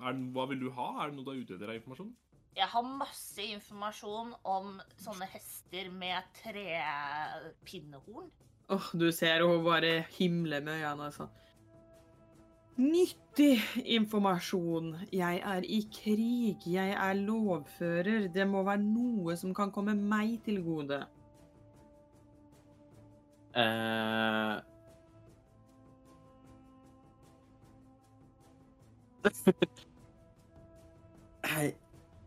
er hva vil du ha? Er det noe du er ute etter av informasjon? Jeg har masse informasjon om sånne hester med trepinnehorn. Åh, du ser hun bare himler med øynene, altså. Nyttig informasjon. Jeg er i krig. Jeg er lovfører. Det må være noe som kan komme meg til gode. Eh... Hei,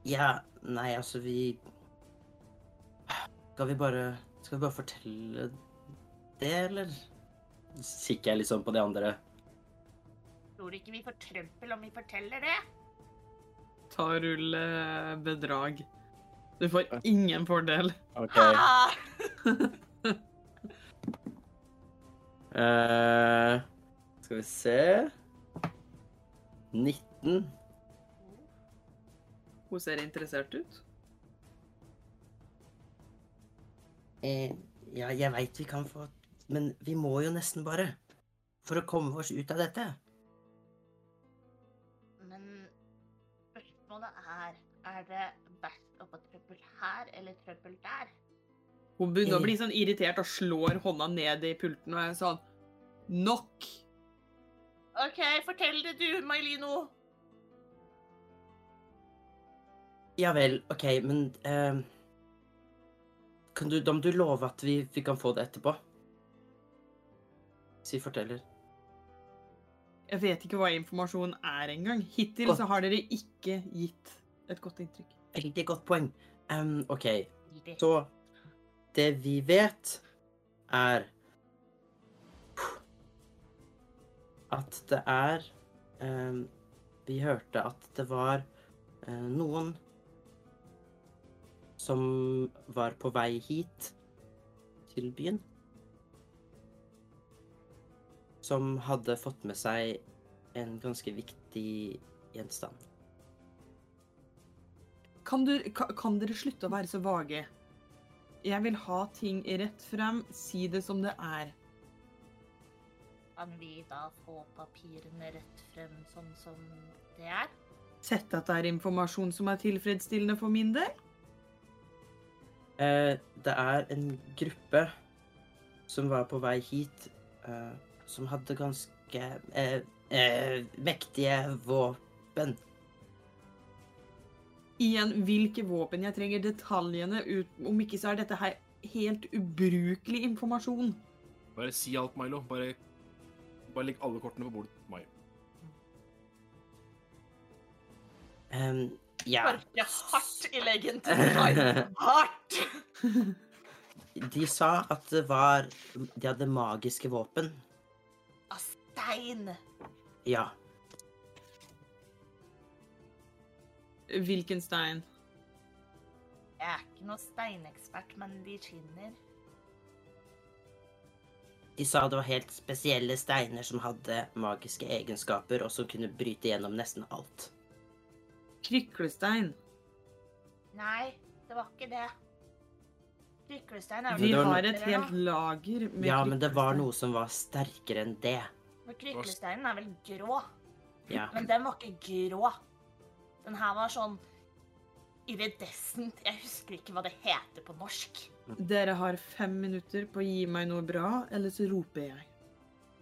Ja, nei, altså, vi Skal vi bare Skal vi bare fortelle det, eller? Kikker jeg liksom på de andre. Tror du ikke vi får trøbbel om vi forteller det. Ta og rull eh, bedrag. Du får ingen fordel. OK. Ah! uh, skal vi se 19. Hun ser interessert ut. Eh, ja, jeg veit vi kan få Men vi må jo nesten bare. For å komme oss ut av dette. Men spørsmålet er Er det best å få trøbbel her eller trøbbel der? Hun begynner å bli sånn irritert og slår hånda ned i pulten og er sånn Nok! OK, fortell det du, Mailino. Ja vel, OK, men eh, kan du, Da må du love at vi, vi kan få det etterpå. Si forteller. Jeg vet ikke hva informasjon er engang. Hittil Godt. så har dere ikke gitt et godt inntrykk. Veldig godt poeng. Um, OK, så Det vi vet, er At det er um, Vi hørte at det var uh, noen som var på vei hit til byen. Som hadde fått med seg en ganske viktig gjenstand. Kan, du, kan, kan dere slutte å være så vage? Jeg vil ha ting rett frem. Si det som det er. Kan vi da få papirene rett frem sånn som det er? Sett at det er informasjon som er tilfredsstillende for min del. Eh, det er en gruppe som var på vei hit, eh, som hadde ganske eh, eh, mektige våpen. Igjen, hvilke våpen? Jeg trenger detaljene. Ut, om ikke så er dette her helt ubrukelig informasjon. Bare si alt, Milo. Bare, bare legg alle kortene på bordet. Milo. Em, ja. Sparke hardt i leggen til Mai. Hardt! De sa at det var De hadde magiske våpen. Av stein. Ja. Hvilken stein? Jeg er ikke noe steinekspert, men de skinner. De sa det var helt spesielle steiner som hadde magiske egenskaper, og som kunne bryte gjennom nesten alt. Kryklestein. Nei, det var ikke det. Kryklestein er Vi har et helt lager med Ja, men det var noe som var sterkere enn det. Men kryklesteinen er vel grå? Ja. Men den var ikke grå. Den her var sånn iridescent. Jeg husker ikke hva det heter på norsk. Dere har fem minutter på å gi meg noe bra, eller så roper jeg.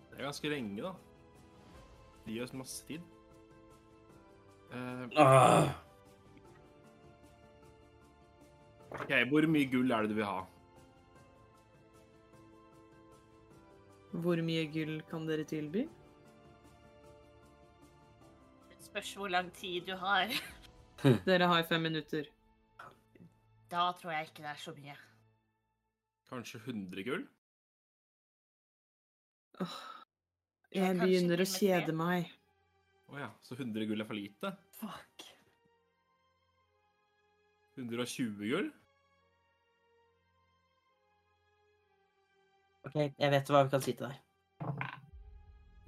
Det er ganske lenge, da. Det gir oss masse tid. Eh, OK, hvor mye gull er det du vil ha? Hvor mye gull kan dere tilby? Det spørs hvor lang tid du har. Dere har fem minutter. Da tror jeg ikke det er så mye. Kanskje 100 gull? Åh, Jeg begynner å kjede meg. Å ja, så 100 gull er for lite? Fuck. 120 gull? OK, jeg vet hva vi kan si til deg.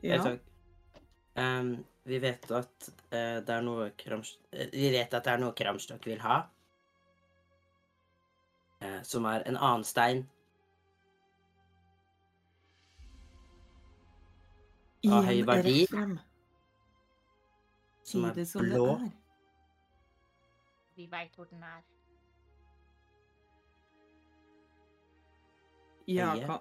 Ja. Ehm, vi vet at uh, det er noe Krams... eh, vi vet at det er noe Kramstok vil ha. Uh, som er en annen stein. Av høy verdi. Som Si er det som blå. det er. Vi veit hvor den er. Ja, hva.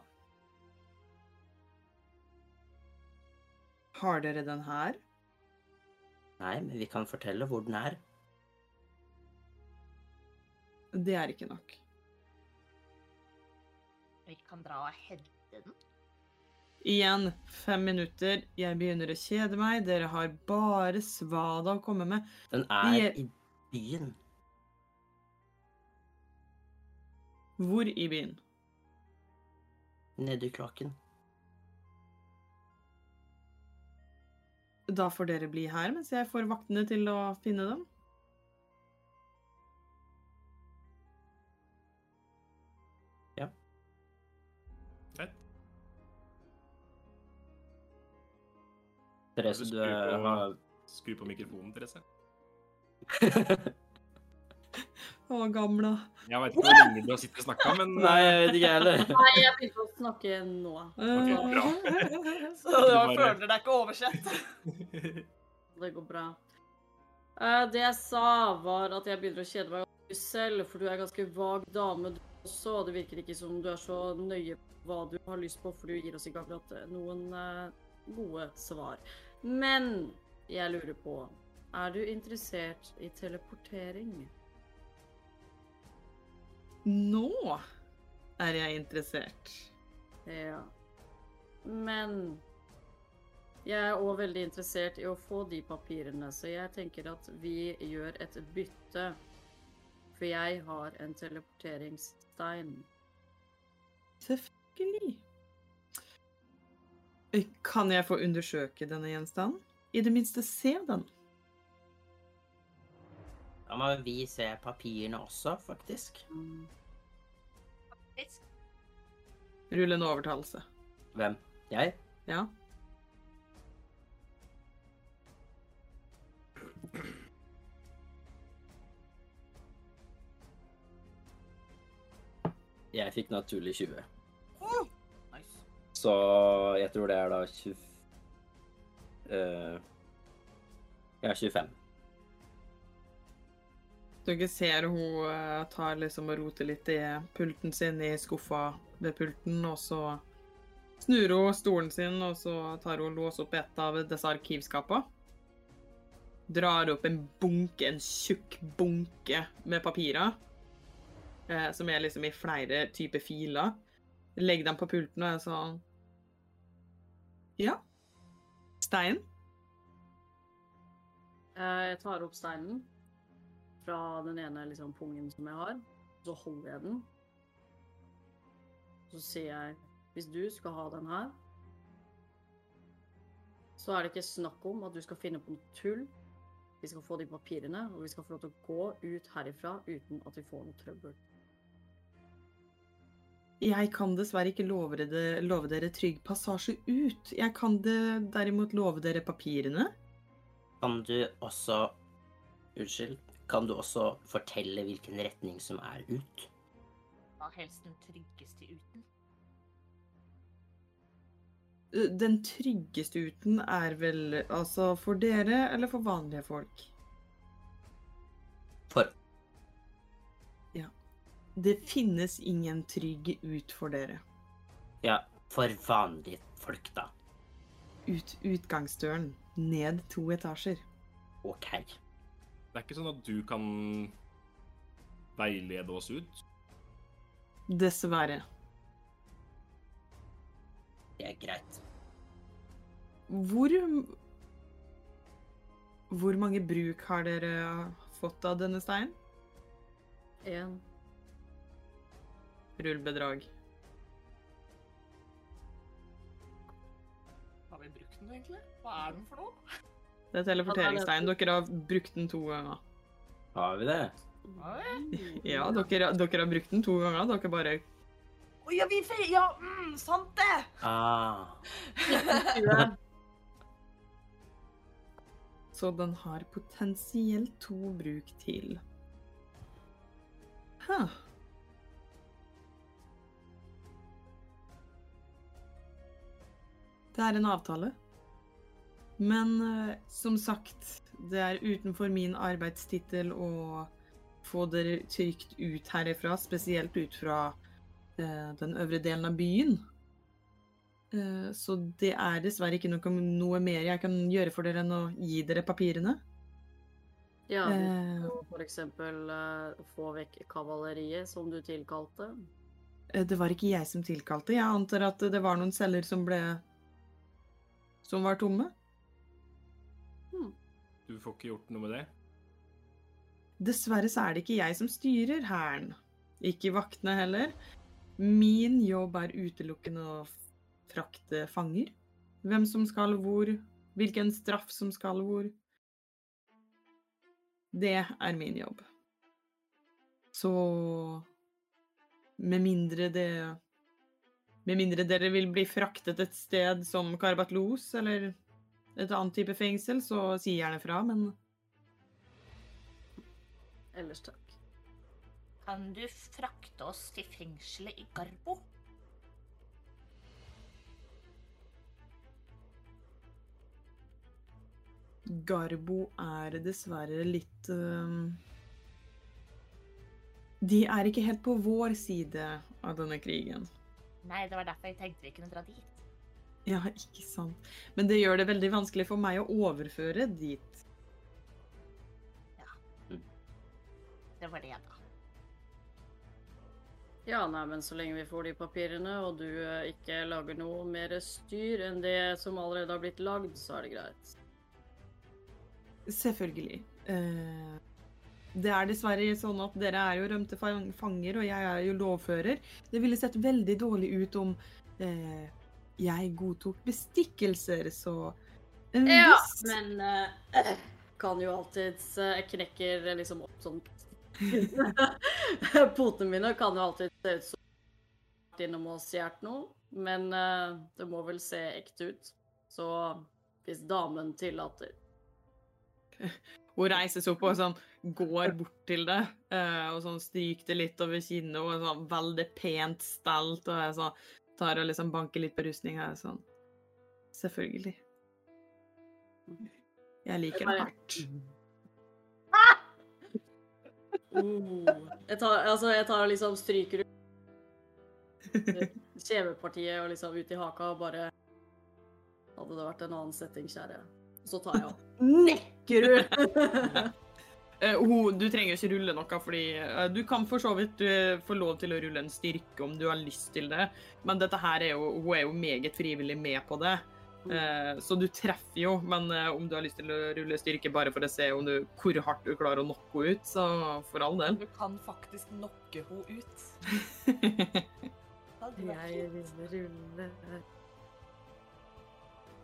Har dere den her? Nei, men vi kan fortelle hvor den er. Det er ikke nok. Vi kan dra og hente den. Igjen, fem minutter. Jeg begynner å kjede meg. Dere har bare svada å komme med. Den er i byen. Hvor i byen? Nede i kloakken. Da får dere bli her mens jeg får vaktene til å finne dem. Therese, du eh, på- har Skru på mikrofonen, Therese. Å, gamla. Jeg vet ikke hvor lenge du har sittet og snakka, men Nei, jeg vet ikke heller. Nei, jeg begynte å snakke nå. Så du bare- føler deg ikke oversett. Det går bra. Eh, det jeg sa, var at jeg begynner å kjede meg selv, for du er en ganske vag dame du også, og det virker ikke som du er så nøye på hva du har lyst på, for du gir oss ikke akkurat eh, noen eh, gode svar. Men jeg lurer på, er du interessert i teleportering? Nå er jeg interessert. Ja. Men jeg er òg veldig interessert i å få de papirene, så jeg tenker at vi gjør et bytte. For jeg har en teleporteringsstein. Selvfølgelig. Kan jeg få undersøke denne gjenstanden? I det minste se den. Da må vi se papirene også, faktisk. Faktisk. Rull en overtalelse. Hvem? Jeg? Ja. Jeg fikk naturlig 20. Så jeg tror det er da 20... eh, ja, 25. Dere ser hun eh, tar liksom og roter litt i pulten sin i skuffa ved pulten, og så snur hun stolen sin, og så tar hun og låser opp et av disse arkivskapene. Drar opp en bunke, en tjukk bunke med papirer, eh, som er liksom i flere typer filer. Legger dem på pulten og er sånn Ja. Stein? Eh, Jeg tar opp steinen fra den ene liksom, pungen som jeg har. Så holder jeg den. Så sier jeg hvis du skal ha den her, så er det ikke snakk om at du skal finne på noe tull. Vi skal få de papirene, og vi skal få lov til å gå ut herifra uten at vi får noe trøbbel. Jeg kan dessverre ikke love dere, love dere trygg passasje ut. Jeg kan det derimot love dere papirene. Kan du også Unnskyld. Kan du også fortelle hvilken retning som er ut? Hva helst den tryggeste uten. Eh, Den tryggeste uten er vel altså for dere eller for vanlige folk? Det finnes ingen trygg ut for dere. Ja, for vanlige folk, da. Ut utgangsdøren. Ned to etasjer. OK. Det er ikke sånn at du kan veilede oss ut. Dessverre. Det er greit. Hvor Hvor mange bruk har dere fått av denne steinen? En. Rull bedrag. Har vi brukt den egentlig? Hva er den for noe? Det er teleporteringsstein. Dere har brukt den to ganger. Har vi det? Ja, dere, dere har brukt den to ganger. Dere bare Å ja, vi fe... Ja, mm, sant det! Ah. Så den har potensielt to bruk til. Huh. Det er en avtale. Men eh, som sagt, det er utenfor min arbeidstittel å få dere trygt ut herifra, spesielt ut fra eh, den øvre delen av byen. Eh, så det er dessverre ikke noe, noe mer jeg kan gjøre for dere enn å gi dere papirene. Ja, Eh, for eksempel eh, få vekk kavaleriet, som du tilkalte. Eh, Det var ikke jeg som tilkalte. Jeg antar at det var noen celler som ble Som var tomme. Du får ikke gjort noe med det. Dessverre så er det ikke jeg som styrer hæren. Ikke vaktene heller. Min jobb er utelukkende å frakte fanger. Hvem som skal hvor, hvilken straff som skal hvor. Det er min jobb. Så Med mindre det Med mindre dere vil bli fraktet et sted som Karbatlos, eller et annet type fengsel, så si gjerne fra, men Ellers takk. Kan du frakte oss til fengselet i Garbo? Garbo er dessverre litt uh, De er ikke helt på vår side av denne krigen. Nei, det var derfor jeg tenkte vi kunne dra dit. Ja, ikke sant. Men det gjør det veldig vanskelig for meg å overføre dit. Ja. Det var det, da. Ja, nei, men så lenge vi får de papirene, og du eh, ikke lager noe mer styr enn det som allerede har blitt lagd, så er det greit. Selvfølgelig. Eh, det er dessverre sånn at dere er jo rømte fanger, og jeg er jo lovfører. Det ville sett veldig dårlig ut om eh, jeg godtok bestikkelser, så Ja, viss- men eh, kan jo alltids Jeg knekker liksom opp sånn Potene mine kan jo alltid se ut som innom og stjålet noe, men eh, det må vel se ekte ut. Så hvis damen tillater Hun reiser seg opp og sånn, går bort til det, eh, og sånn stryker det litt over kinnet, og sånn veldig pent stelt, og jeg sånn, tar og liksom banker litt på rustninga, sånn. Selvfølgelig. Jeg liker det hardt. oh. jeg, tar, altså, jeg tar liksom stryker kjevepartiet og liksom ut i haka og bare Hadde det vært en annen setting, kjære. Så tar jeg og nekker ut. Eh, hun, du trenger ikke rulle noe, fordi uh, du kan for så vidt uh, få lov til å rulle en styrke om du har lyst til det, men dette her er jo, hun er jo meget frivillig med på det. Eh, så du treffer jo, men om du har lyst til å rulle styrke bare for å se om du, hvor hardt du klarer å knocke henne ut, så for all del. Du kan faktisk knocke henne ut. Jeg vil rulle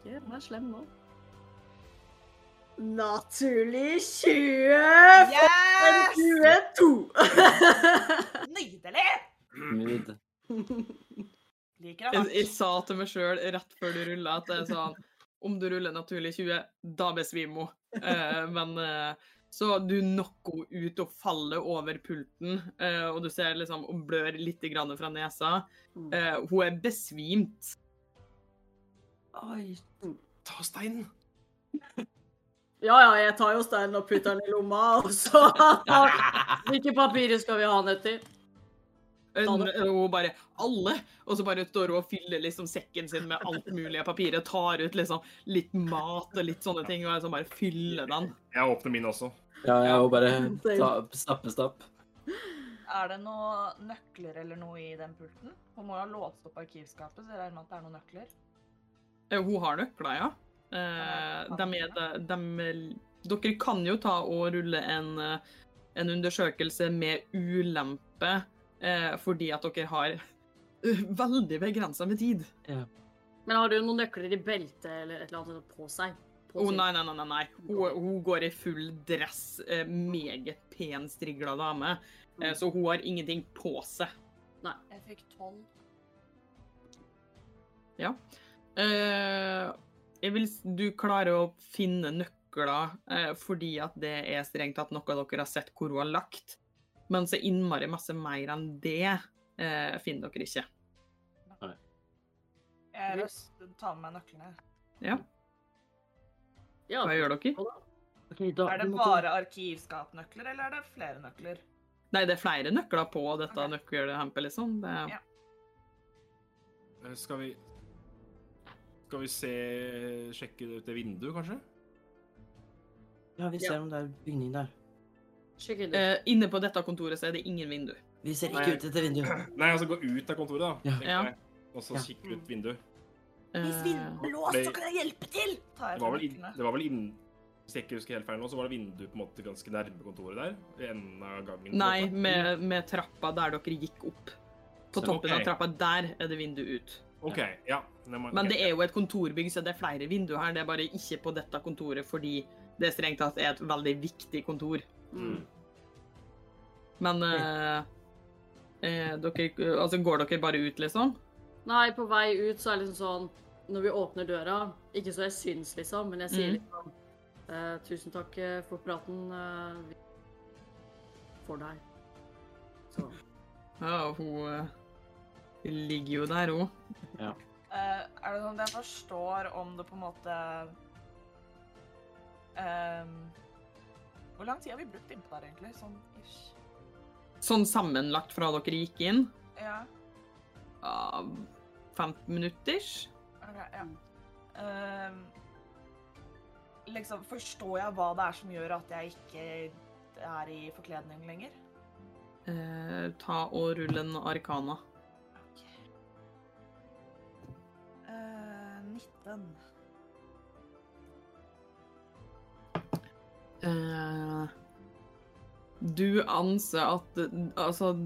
Ikke vær slem nå. Naturlig 20 Yes! 22! Nydelig! Nyd. Liker Jeg, jeg sa til meg sjøl rett før du rulla at det er sånn om du ruller naturlig 20, da besvimer hun. Eh, men eh, så du knocker henne ut og faller over pulten, eh, og du ser liksom hun blør litt grann fra nesa. Eh, hun er besvimt. Oi. Ta steinen! Ja, ja, jeg tar jo steinen og putter den i lomma, og så Hvilke papirer skal vi ha den etter? Og bare Alle! Og så bare står hun og fyller liksom sekken sin med alt mulig av papirer. Tar ut liksom litt mat og litt sånne ting, og så bare fyller den. Jeg åpner min også. Ja, jeg òg bare ta, stappe stapp. Er det noen nøkler eller noe i den pulten? Hun må jo ha låst opp arkivskapet, så jeg regner med at det er noen nøkler. Eh, Hun har nøkler, ja. Eh, de er det, dem, dere kan jo ta og rulle en, eh, en undersøkelse med ulempe, eh, fordi at dere har eh, veldig begrensa med tid. Men har du noen nøkler i beltet eller et eller annet på seg? Å oh, nei, nei, nei. nei, nei. Hun, hun går i full dress. Eh, meget pen, strigla dame. Eh, så hun har ingenting på seg. Jeg fikk tolv. Eh, jeg vil, du klarer å finne nøkler eh, fordi at det er strengt tatt noe dere har sett hvor hun har lagt. Men så innmari masse mer enn det eh, finner dere ikke. Jeg vil ta med meg nøklene. Ja, Ja, hva gjør dere? Er det bare arkivskapnøkler, eller er det flere nøkler? Nei, det er flere nøkler på dette okay. nøkkelhempet, liksom. Det, Ja. Skal vi Skal vi se Sjekke ut det vinduet, kanskje? Ja, vi ser om det er bygning der. Sjekk eh, inne på dette kontoret så er det ingen vindu. Vi ser Nei. ikke ut etter vinduet. Nei, altså gå ut av kontoret, da. Ja. Ja. Og så Ja. kikke ut vinduet. Hvis Eh, vinduet er låst, så kan jeg hjelpe til! Det var vel, inn, det var vel inn, Hvis jeg ikke husker helt feil nå, så var det vindu på en måte ganske nærme kontoret der? I enden av gangen? nei, med, med trappa der dere gikk opp. På toppen toppen av trappa, der er det vindu ut. OK, ja. Men- Men det er jo et kontorbygg, så det er flere vinduer her. Det er bare ikke på dette kontoret fordi det strengt tatt er et veldig viktig kontor. Mm. Men eh, eh, dere Altså, går dere bare ut, liksom? Nei, på vei ut så er det liksom sånn når vi åpner døra, ikke så jeg syns, liksom, men jeg sier mm. liksom eh, Tusen takk eh, for praten. eh, for deg. Så Ja, hun eh, ligger jo der òg. Eh, er det sånn at jeg forstår om det på en måte ehm, Hvor lang tid har vi brukt innpå der, egentlig? Sånn ish. Sånn sammenlagt fra dere gikk inn. Ja. Uh, 15 minutter. ok, ja. Ehm, liksom, forstår jeg hva det er som gjør at jeg ikke er i forkledning lenger? Uh, ta og rull en arkana. Eh, 19. Uh, du anser at eh, altså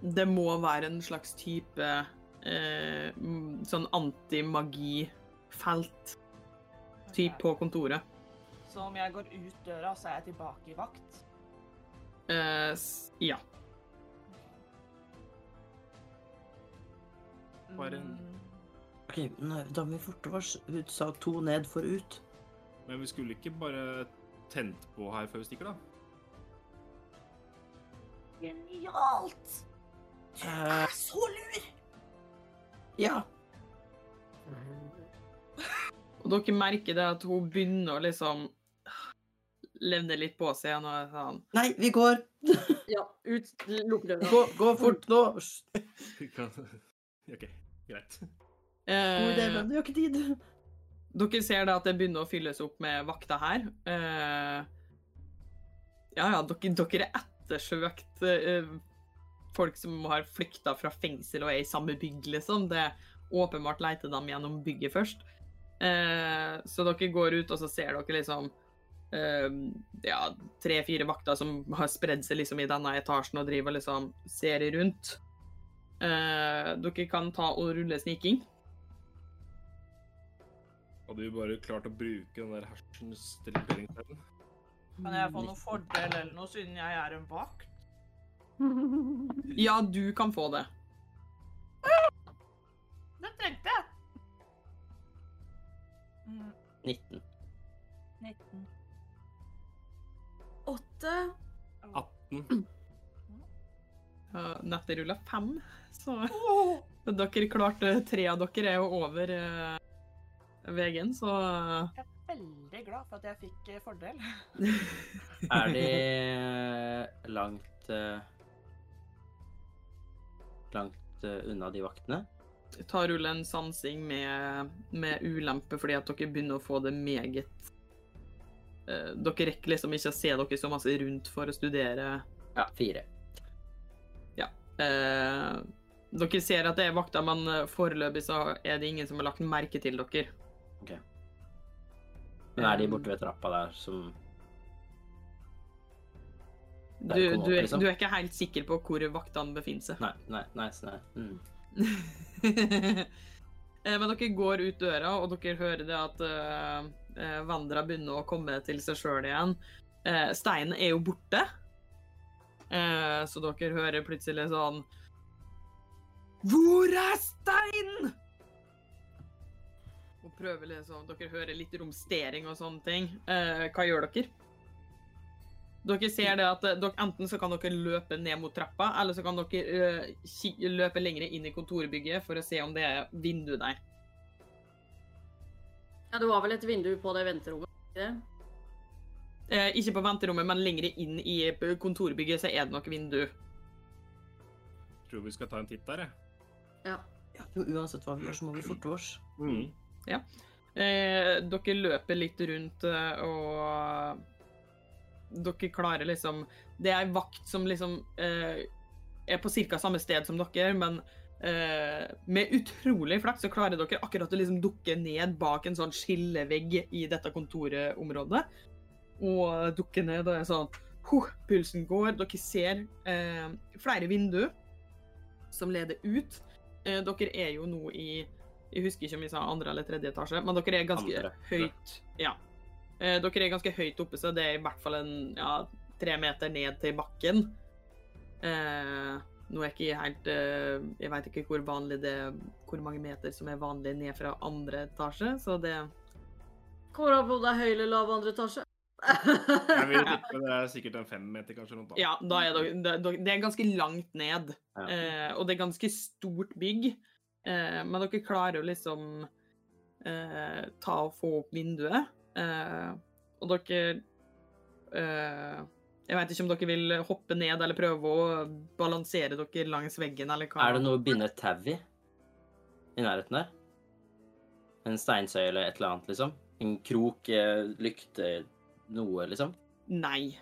det må være en slags type uh, sånn antimagifelt typ på kontoret. Så om jeg går ut døra, så er jeg tilbake i vakt? Uh, ja. Bare en- Mm, Ok, nei, da må vi forte oss. Du sa to ned for ut. Men vi skulle ikke bare tent på her før vi stikker, da? Genialt! Du Eh. er så lur! Ja. Og dere merker det at hun begynner å liksom levne litt på seg igjen. og sånn Nei, vi går! ja, ut, lukk døra. Gå, gå fort nå! OK, greit. Eh, God idé, men vi har ikke tid. Dere ser da at det begynner å fylles opp med vakter her. Eh, ja, ja, dere, dere er ettersøkt eh, folk som har flykta fra fengsel og er i samme bygg, liksom. Det er åpenbart leter dem gjennom bygget først. Eh, så dere går ut, og så ser dere liksom eh, ja, tre-fire vakter som har spredd seg liksom i denne etasjen og driver liksom ser rundt. Eh, dere kan ta og rulle sniking. Hadde vi bare klart å bruke den der hersens teleporteringsevnen? Kan jeg få noen fordel eller noe, siden jeg er en vakt? Ja, du kan få det. Det trengte jeg! Mm, 19. 19. 8 18. Uh, Nettet rulla fem, så dere klarte Tre av dere er jo over uh, veggen, så Jeg er veldig glad for at jeg fikk eh, fordel. Er de eh, langt eh, Langt eh, unna de vaktene? Tar rull en sansing med, med ulempe fordi at dere begynner å få det meget Dere rekker liksom ikke å se dere så masse rundt for å studere. Ja, fire. Uh, dere ser at det er vakter, men foreløpig så er det ingen som har lagt merke til dere. Men er de borte ved trappa der som Du, Der du, opp, liksom. du er ikke helt sikker på hvor vaktene befinner seg. Nei, nei, nei, nei. Mm. Eh, Men dere går ut døra, og dere hører det at uh, Vandra begynner å komme til seg sjøl igjen. Uh, steinen er jo borte, uh, så dere hører plutselig sånn Hvor er steinen?! Og prøver liksom Dere hører litt romstering og sånne ting. Eh, hva gjør dere? Dere ser det at eh, dere, Enten så kan dere løpe ned mot trappa, eller så kan dere eh, løpe lenger inn i kontorbygget for å se om det er vindu der. Ja, det var vel et vindu på det venterommet? ikke det? Eh, ikke på venterommet, men lenger inn i kontorbygget så er det nok vindu. Tror vi skal ta en titt der, jeg. Ja. Ja, uansett hva vi gjør, så må vi forte oss. Mm. Eh, dere løper litt rundt, eh, og dere klarer liksom Det er ei vakt som liksom eh, er på ca. samme sted som dere, men eh, med utrolig flaks så klarer dere akkurat å liksom dukke ned bak en sånn skillevegg i dette kontorområdet. Og dukke ned, og er sånn huh, Pulsen går. Dere ser eh, flere vinduer som leder ut. Eh, dere er jo nå i Jeg husker ikke om vi sa andre eller tredje etasje, men dere er ganske Andre. høyt. Ja. Eh, dere er ganske høyt oppe, så det er i hvert fall en ja, tre meter ned til bakken. Eh, Nå er ikke jeg helt eh, Jeg vet ikke hvor vanlig det Hvor mange meter som er vanlig ned fra andre etasje, så det Kommer an på om det er høy eller lav andre etasje. Jeg vil tippe det er sikkert en femmeter, kanskje. Noe, da. Ja, da er det, det, det er ganske langt ned. Ja. Eh, og det er ganske stort bygg. Eh, men dere klarer jo liksom eh, ta og få opp vinduet. Eh, og dere eh, Jeg vet ikke om dere vil hoppe ned eller prøve å balansere dere langs veggen, eller hva. Er det noe å binde et tau i? I nærheten der? En steinsøyle eller et eller annet, liksom? En krok, eh, lykte, noe, liksom? Nei.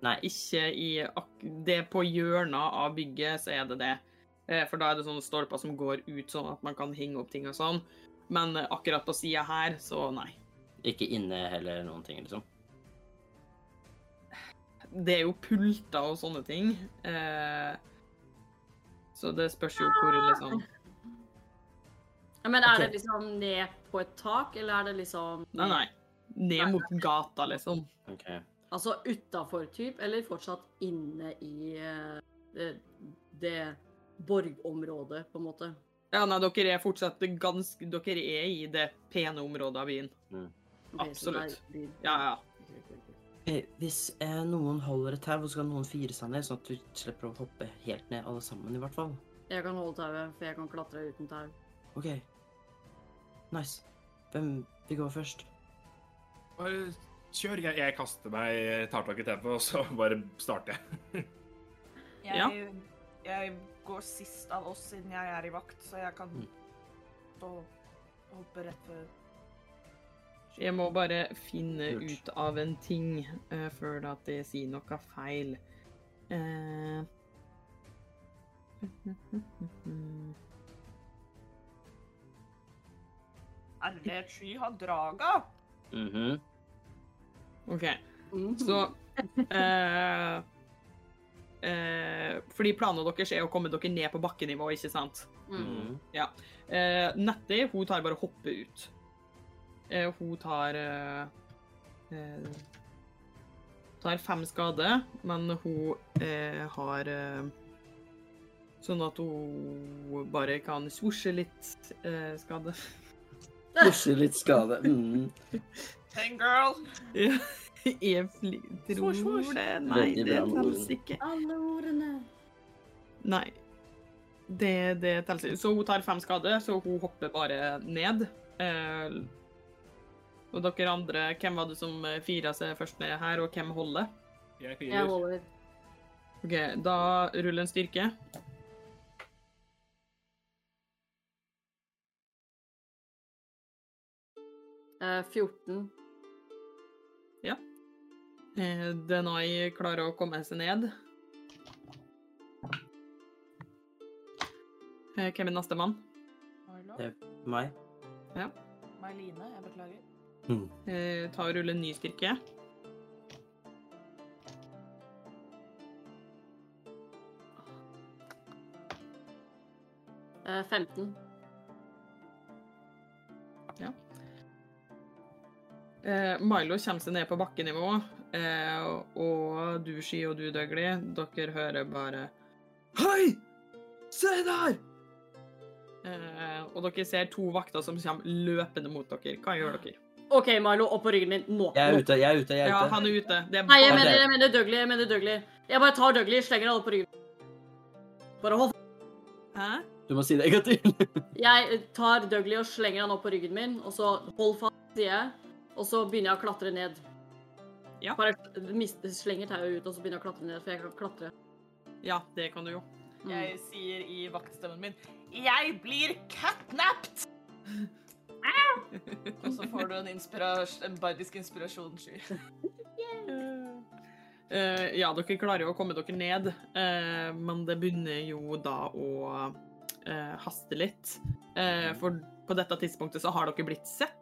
Nei. Ikke i Det er på hjørnet av bygget, så er det det. Eh, For da er det sånne stolper som går ut, sånn at man kan henge opp ting og sånn. Men eh, akkurat på sida her, så nei. Ikke inne heller noen ting, liksom? Det er jo pulter og sånne ting. Eh, så det spørs jo hvor liksom Ja, Men er okay. det liksom ned på et tak, eller er det liksom Nei, nei. Ned mot gata, liksom. OK. Altså utafor typ, eller fortsatt inne i det, det borgområdet, på en måte? Ja, nei, dere er fortsatt ganske Dere er i det pene området av byen. Mm. Absolutt. Ja, ja. Eh, Hvis eh, noen holder et tau, så kan noen fire seg ned, sånn at du slipper å hoppe helt ned, alle sammen, i hvert fall. Jeg kan holde tauet, for jeg kan klatre uten tau. OK. Nice. Hvem vil gå først? Bare kjør. Jeg, jeg kaster meg, tar tak i tauet, og så bare starter jeg. Jeg, Ja. jeg går sist av oss siden jeg er i vakt, så jeg kan Mm. stå og hoppe rett før. Jeg må bare finne Lurt. ut av en ting uh, før at jeg sier noe feil. Uh... Er det et sky har draga? Mhm. OK, Mm. så eh, eh, Fordi planene deres er å komme dere ned på bakkenivå, ikke sant? Mm. Ja. Eh, Nettie hun tar bare hoppe ut. Eh, hun tar eh, eh, tar fem skade, men hun eh, har eh, Sånn at hun bare kan svosje litt eh, skade. Svosje litt skade. Mm. Hey girl! Jeg tror svors. det. Nei, det bra telles ikke. Alle ordene. Nei. Det, det telles ikke. Så hun tar fem skade, så hun hopper bare ned. Eh, og dere andre, hvem var det som eh, fira seg først ned her, og hvem holder? Jeg Jeg holder. OK, da ruller en styrke. Eh, 14. Eh, Denai klarer å komme seg ned. Eh, hvem er neste mann? Det er Meg? May-Line, jeg beklager. Mm. ta og rulle en ny styrke. Eh, 15. Eh, Milo kommer seg ned på bakkenivå, eh, og du, Ski og du, Dougley, dere hører bare Hei! Se der! Eh, og dere ser to vakter som kommer løpende mot dere. Hva gjør dere? OK, Milo, opp på ryggen min. Nå. Jeg er ute, jeg er ute, jeg er Ja, han er ute. Det er Nei, jeg mener, jeg mener Dougley. Jeg mener Dougley. Jeg bare tar Dougley, slenger han opp på ryggen. Bare hold Hæ? Du må si det en gang til. Jeg tar Dougley og slenger han opp på ryggen min, og så hold fast, sier jeg. Og så begynner jeg å klatre ned. Ja. Bare mist- slenger tauet ut, og så begynner jeg å klatre ned, for jeg kan klatre. Ja, det kan du jo. Mm. Jeg sier i vaktstemmen min Jeg blir catnapped! Og så får du en, inspiras- en bardisk inspirasjon, Sky. Eh, ja, dere klarer jo å komme dere ned, uh, men det begynner jo da å uh, haste litt. Uh, for på dette tidspunktet så har dere blitt sett.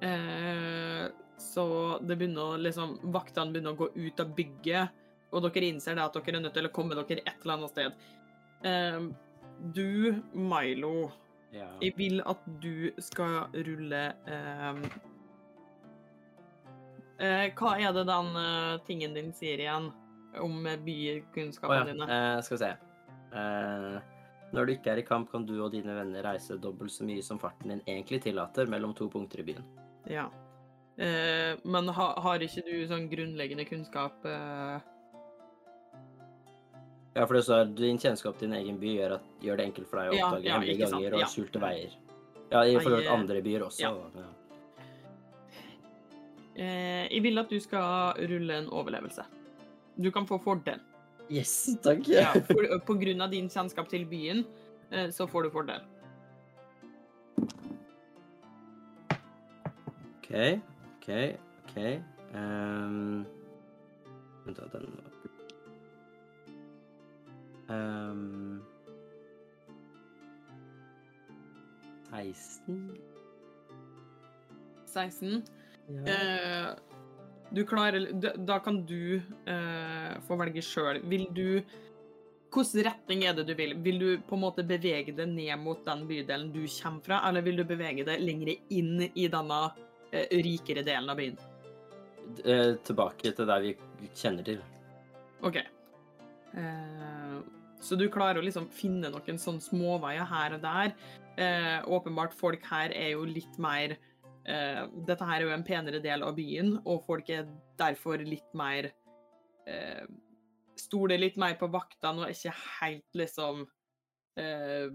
Eh, så det begynner liksom Vaktene begynner å gå ut av bygget, og dere innser at dere er nødt til å komme dere et eller annet sted. Um, du, Milo, Ja. jeg vil at du skal rulle um, uh, Hva er det den uh, tingen din sier igjen om bykunnskapene oh, ja. dine? Uh, skal vi se. Når du ikke er i kamp, kan du og dine venner reise dobbelt så mye som farten din egentlig tillater mellom to punkter i byen. Ja. Eh, men ha, har ikke du sånn grunnleggende kunnskap uh... Ja, for det står din kjennskap til din egen by gjør, at, gjør det enkelt for deg å oppdage ja, hemmelige ikke sant, ganger og ja. skjulte veier. Ja, i forhold til andre byer også. ja. Ja. eh, Jeg vil at du skal rulle en overlevelse. Du kan få fordel. Yes, takk. Ja, for, på grunn av din kjennskap til byen, eh, så får du fordel. OK, OK, OK. Um, vent, da, den var um, 16? 16. Ja. Eh, du klarer Da kan du eh, få velge sjøl. Vil du Hvilken retning er det du vil? Vil du på en måte bevege det ned mot den bydelen du kommer fra, eller vil du bevege det lenger inn i denne rikere delen av byen? Eh, tilbake til der vi kjenner til. OK. Eh, så du klarer å liksom finne noen sånne småveier her og der. Eh, åpenbart, folk her er jo litt mer eh, Dette her er jo en penere del av byen, og folk er derfor litt mer eh, Stoler litt mer på vaktene og er ikke helt liksom eh,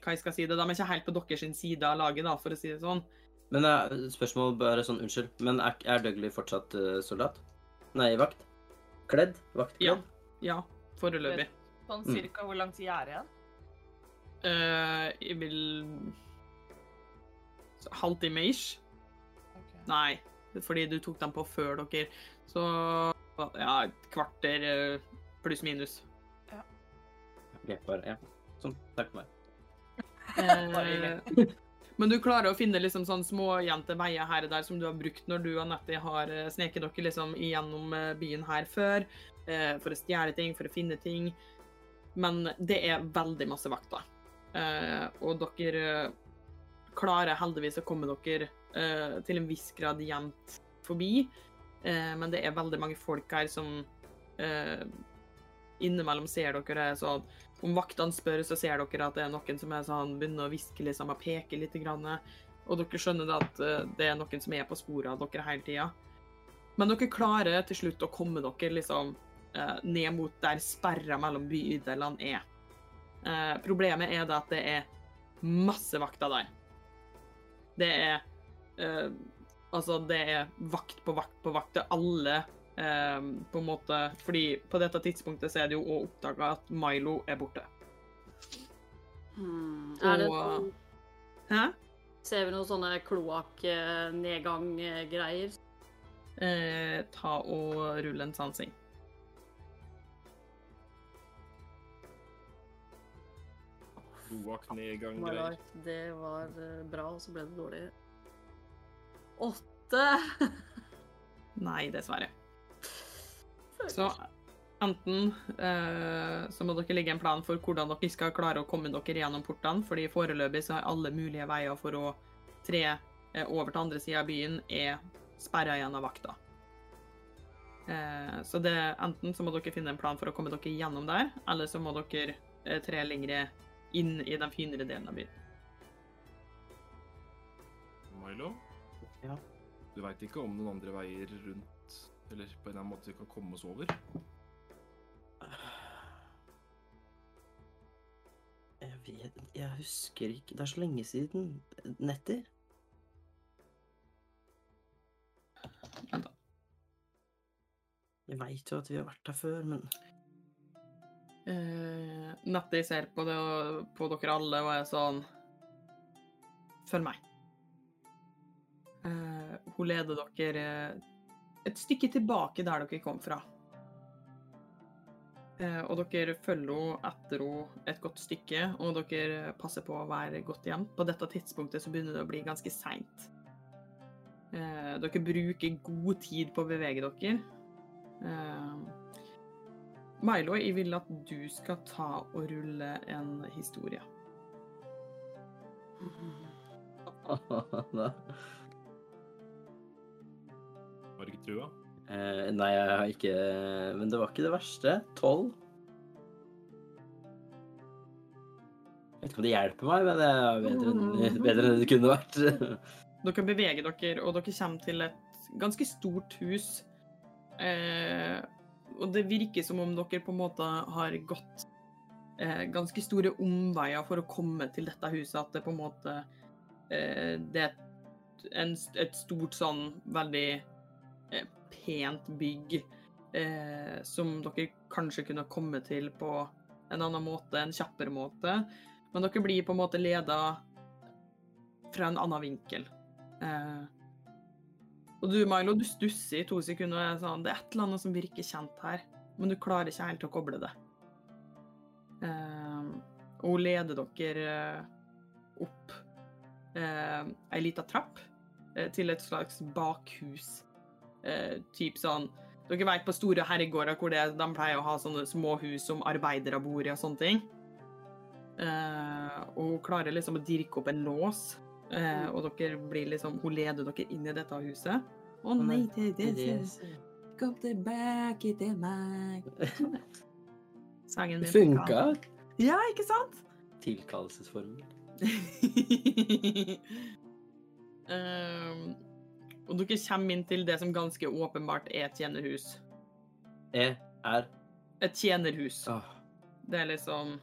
Hva jeg skal si det, De er ikke helt på deres side av laget, da, for å si det sånn. Men eh, spørsmål bare sånn, unnskyld. Men er, er Dougley fortsatt uh, soldat? Nei, vakt? Kledd? Vaktkledd? Ja, ja foreløpig. Sånn Mm. cirka hvor lang tid er det igjen? Uh, jeg vil Halvtime ish. Nei, fordi du tok dem på før dere. Så ja, et kvarter eh, pluss minus. Ok, bare, ja. Sånn, takk for meg. Eh, men du klarer å finne liksom sånn småjente veier her og der som du har brukt når du og Nettie har eh, sneket dere liksom igjennom eh, byen her før. eh, for å stjele ting, for å finne ting. Men det er veldig masse vakter. Og dere klarer heldigvis å komme dere til en viss grad jevnt forbi. Men det er veldig mange folk her som innimellom ser dere er sånn Om vaktene spør, så ser dere at det er noen som er sånn, begynner å hviske liksom, og peke litt. Grann, og dere skjønner at eh, det er noen som er på sporet av dere hele tida. Men dere klarer til slutt å komme dere liksom eh, ned mot der sperra mellom bydelene er. Eh, problemet er at det er masse vakter der. Det er Altså, det er vakt på vakt på vakt. Alle eh, på en måte Fordi på dette tidspunktet så er det jo òg oppdaga at Milo er borte. Hmm. Er det Og- sånn, Hæ? ser vi noen sånne kloakknedgang-greier? Eh, ta og rull en sansing. Roak-nedgang-greier. Det var eh, bra, og så ble det dårlig. Åtte! Nei, dessverre. Så enten eh, så må dere legge en plan for hvordan dere skal klare å komme dere gjennom portene, fordi foreløpig så er alle mulige veier for å tre eh, over til andre sida av byen er sperra igjen av vakta. Eh, så det, enten så må dere finne en plan for å komme dere gjennom der, eller så må dere eh, tre lengre inn i den finere delen av byen. Milo? Ja. Du veit ikke om noen andre veier rundt, eller på en eller annen måte vi kan komme oss over? Jeg vet Jeg husker ikke Det er så lenge siden. Netter. Vent da. Jeg veit jo at vi har vært her før, men Eh, Nettie ser på, det, på dere alle og er sånn Følg meg. Uh, hun leder dere eh, et stykke tilbake der dere kom fra. Eh, og dere følger henne etter henne et godt stykke, og dere passer på å være godt igjen. På dette tidspunktet så begynner det å bli ganske seint. Eh, dere bruker god tid på å bevege dere. Eh, Milo, jeg vil at du skal ta og rulle en historie. Ikke trua? eh, Nei, jeg har ikke Men det var ikke det verste. Tolv. Det hjelper meg, men det er bedre enn, bedre enn det kunne vært. Dere beveger dere, og dere kommer til et ganske stort hus. Eh, og det virker som om dere på en måte har gått eh, ganske store omveier for å komme til dette huset. At det på en måte eh, Det er et, en, et stort sånn veldig pent bygg eh, som dere kanskje kunne komme til på en annen måte, en kjappere måte. Men dere blir på en måte leda fra en annen vinkel. Eh, og du, Milo, du stusser i to sekunder og er sånn Det er et eller annet som virker kjent her, men du klarer ikke helt å koble det. Eh, og hun leder dere eh, opp eh, ei lita trapp eh, til et slags bakhus. Eh, typ sånn Dere vet på store herregårder hvor det, de pleier å ha sånne små hus som arbeidere bor i og sånne ting. Eh, og hun klarer liksom å dirke opp en lås, eh, og dere blir liksom Hun leder dere inn i dette huset. Å nei, det, det, det, Kom tilbake til meg. Sangen min funka. Ja, ikke sant? Tilkallelsesformel. um, og dere kommer inn til det som ganske åpenbart er et tjenerhus. E, er Et tjenerhus. Åh, Det er liksom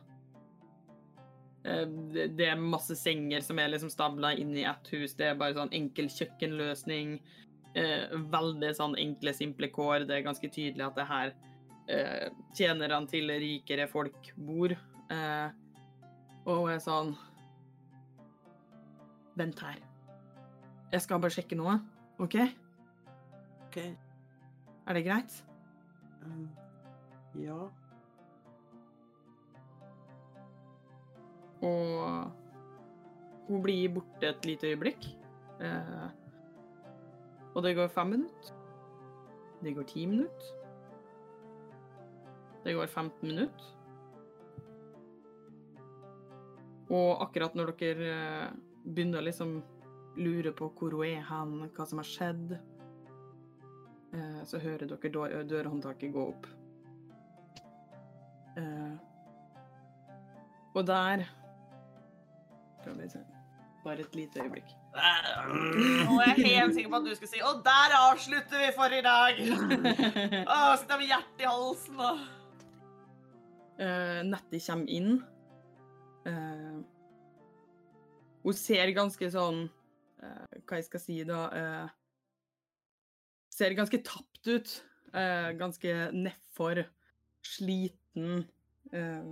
eh, det, er masse senger som er liksom stabla inn i ett hus. Det er bare sånn enkel kjøkkenløsning. Eh, veldig sånn enkle, simple kår. Det er ganske tydelig at det her eh, tjenerne til rikere folk bor. Og er sånn Vent her. Jeg skal bare sjekke noe, OK? OK. Er det greit? Um, ja. Og hun blir borte et lite øyeblikk. Eh, og det går fem minutter. Det går ti minutter. Det går 15 minutter. Og akkurat når dere eh, begynner å liksom lure på hvor hun er hen, hva som har skjedd, eh, så hører dere dør dørhåndtaket gå opp. Eh, og der Skal vi se Bare et lite øyeblikk. Nå er jeg helt sikker på at du skulle si Og der avslutter vi for i dag! Å, sitter med hjertet i halsen uh, Nettie kommer inn. Eh, hun ser ganske sånn eh, Hva jeg skal si, da eh, Ser ganske tapt ut. Eh, ganske nedfor. Sliten. eh,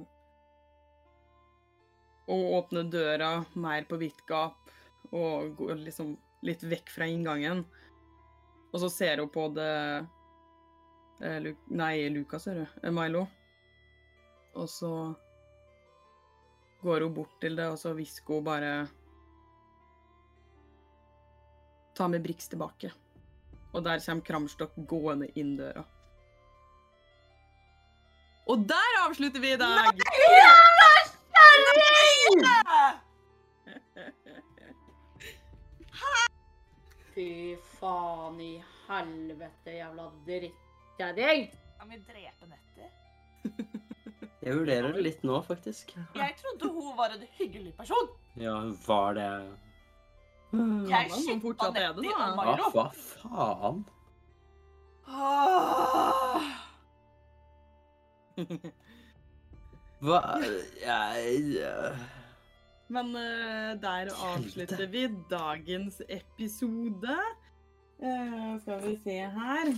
og åpner døra mer på vidt gap og går liksom litt vekk fra inngangen. Og så ser hun på det eh, Lu Nei, Lukas, ser du. Eh, Milo. Og så går hun bort til det, og så hvisker hun bare Ta med Brix tilbake. Og der kommer Kramstokk gående inn døra. Og der avslutter vi i dag! Fy faen i helvete, jævla drittkjerring. Kan vi drepe Nettie? Jeg vurderer det litt nå, faktisk. Jeg trodde hun var en hyggelig person. Ja, hun var det Jeg er det, da. Hva, Milo. hva faen? Ah. Hva Jeg eh, Men uh, der avslutter vi dagens episode. Uh, skal vi se her.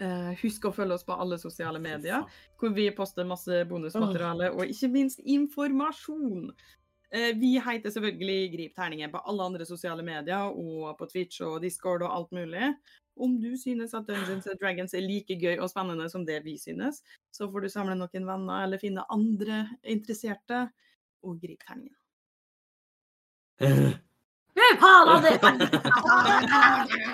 uh, husk å følge oss på alle sosiale medier, hvor vi poster masse bonusmateriale og ikke minst informasjon. Eh, vi heter selvfølgelig Grip terningen på alle andre sosiale medier og på Twitch og Discord og alt mulig. Om du synes at Dungeons and Dragons er like gøy og spennende som det vi synes, så får du samle noen venner eller finne andre interesserte og grip terningen. Ha det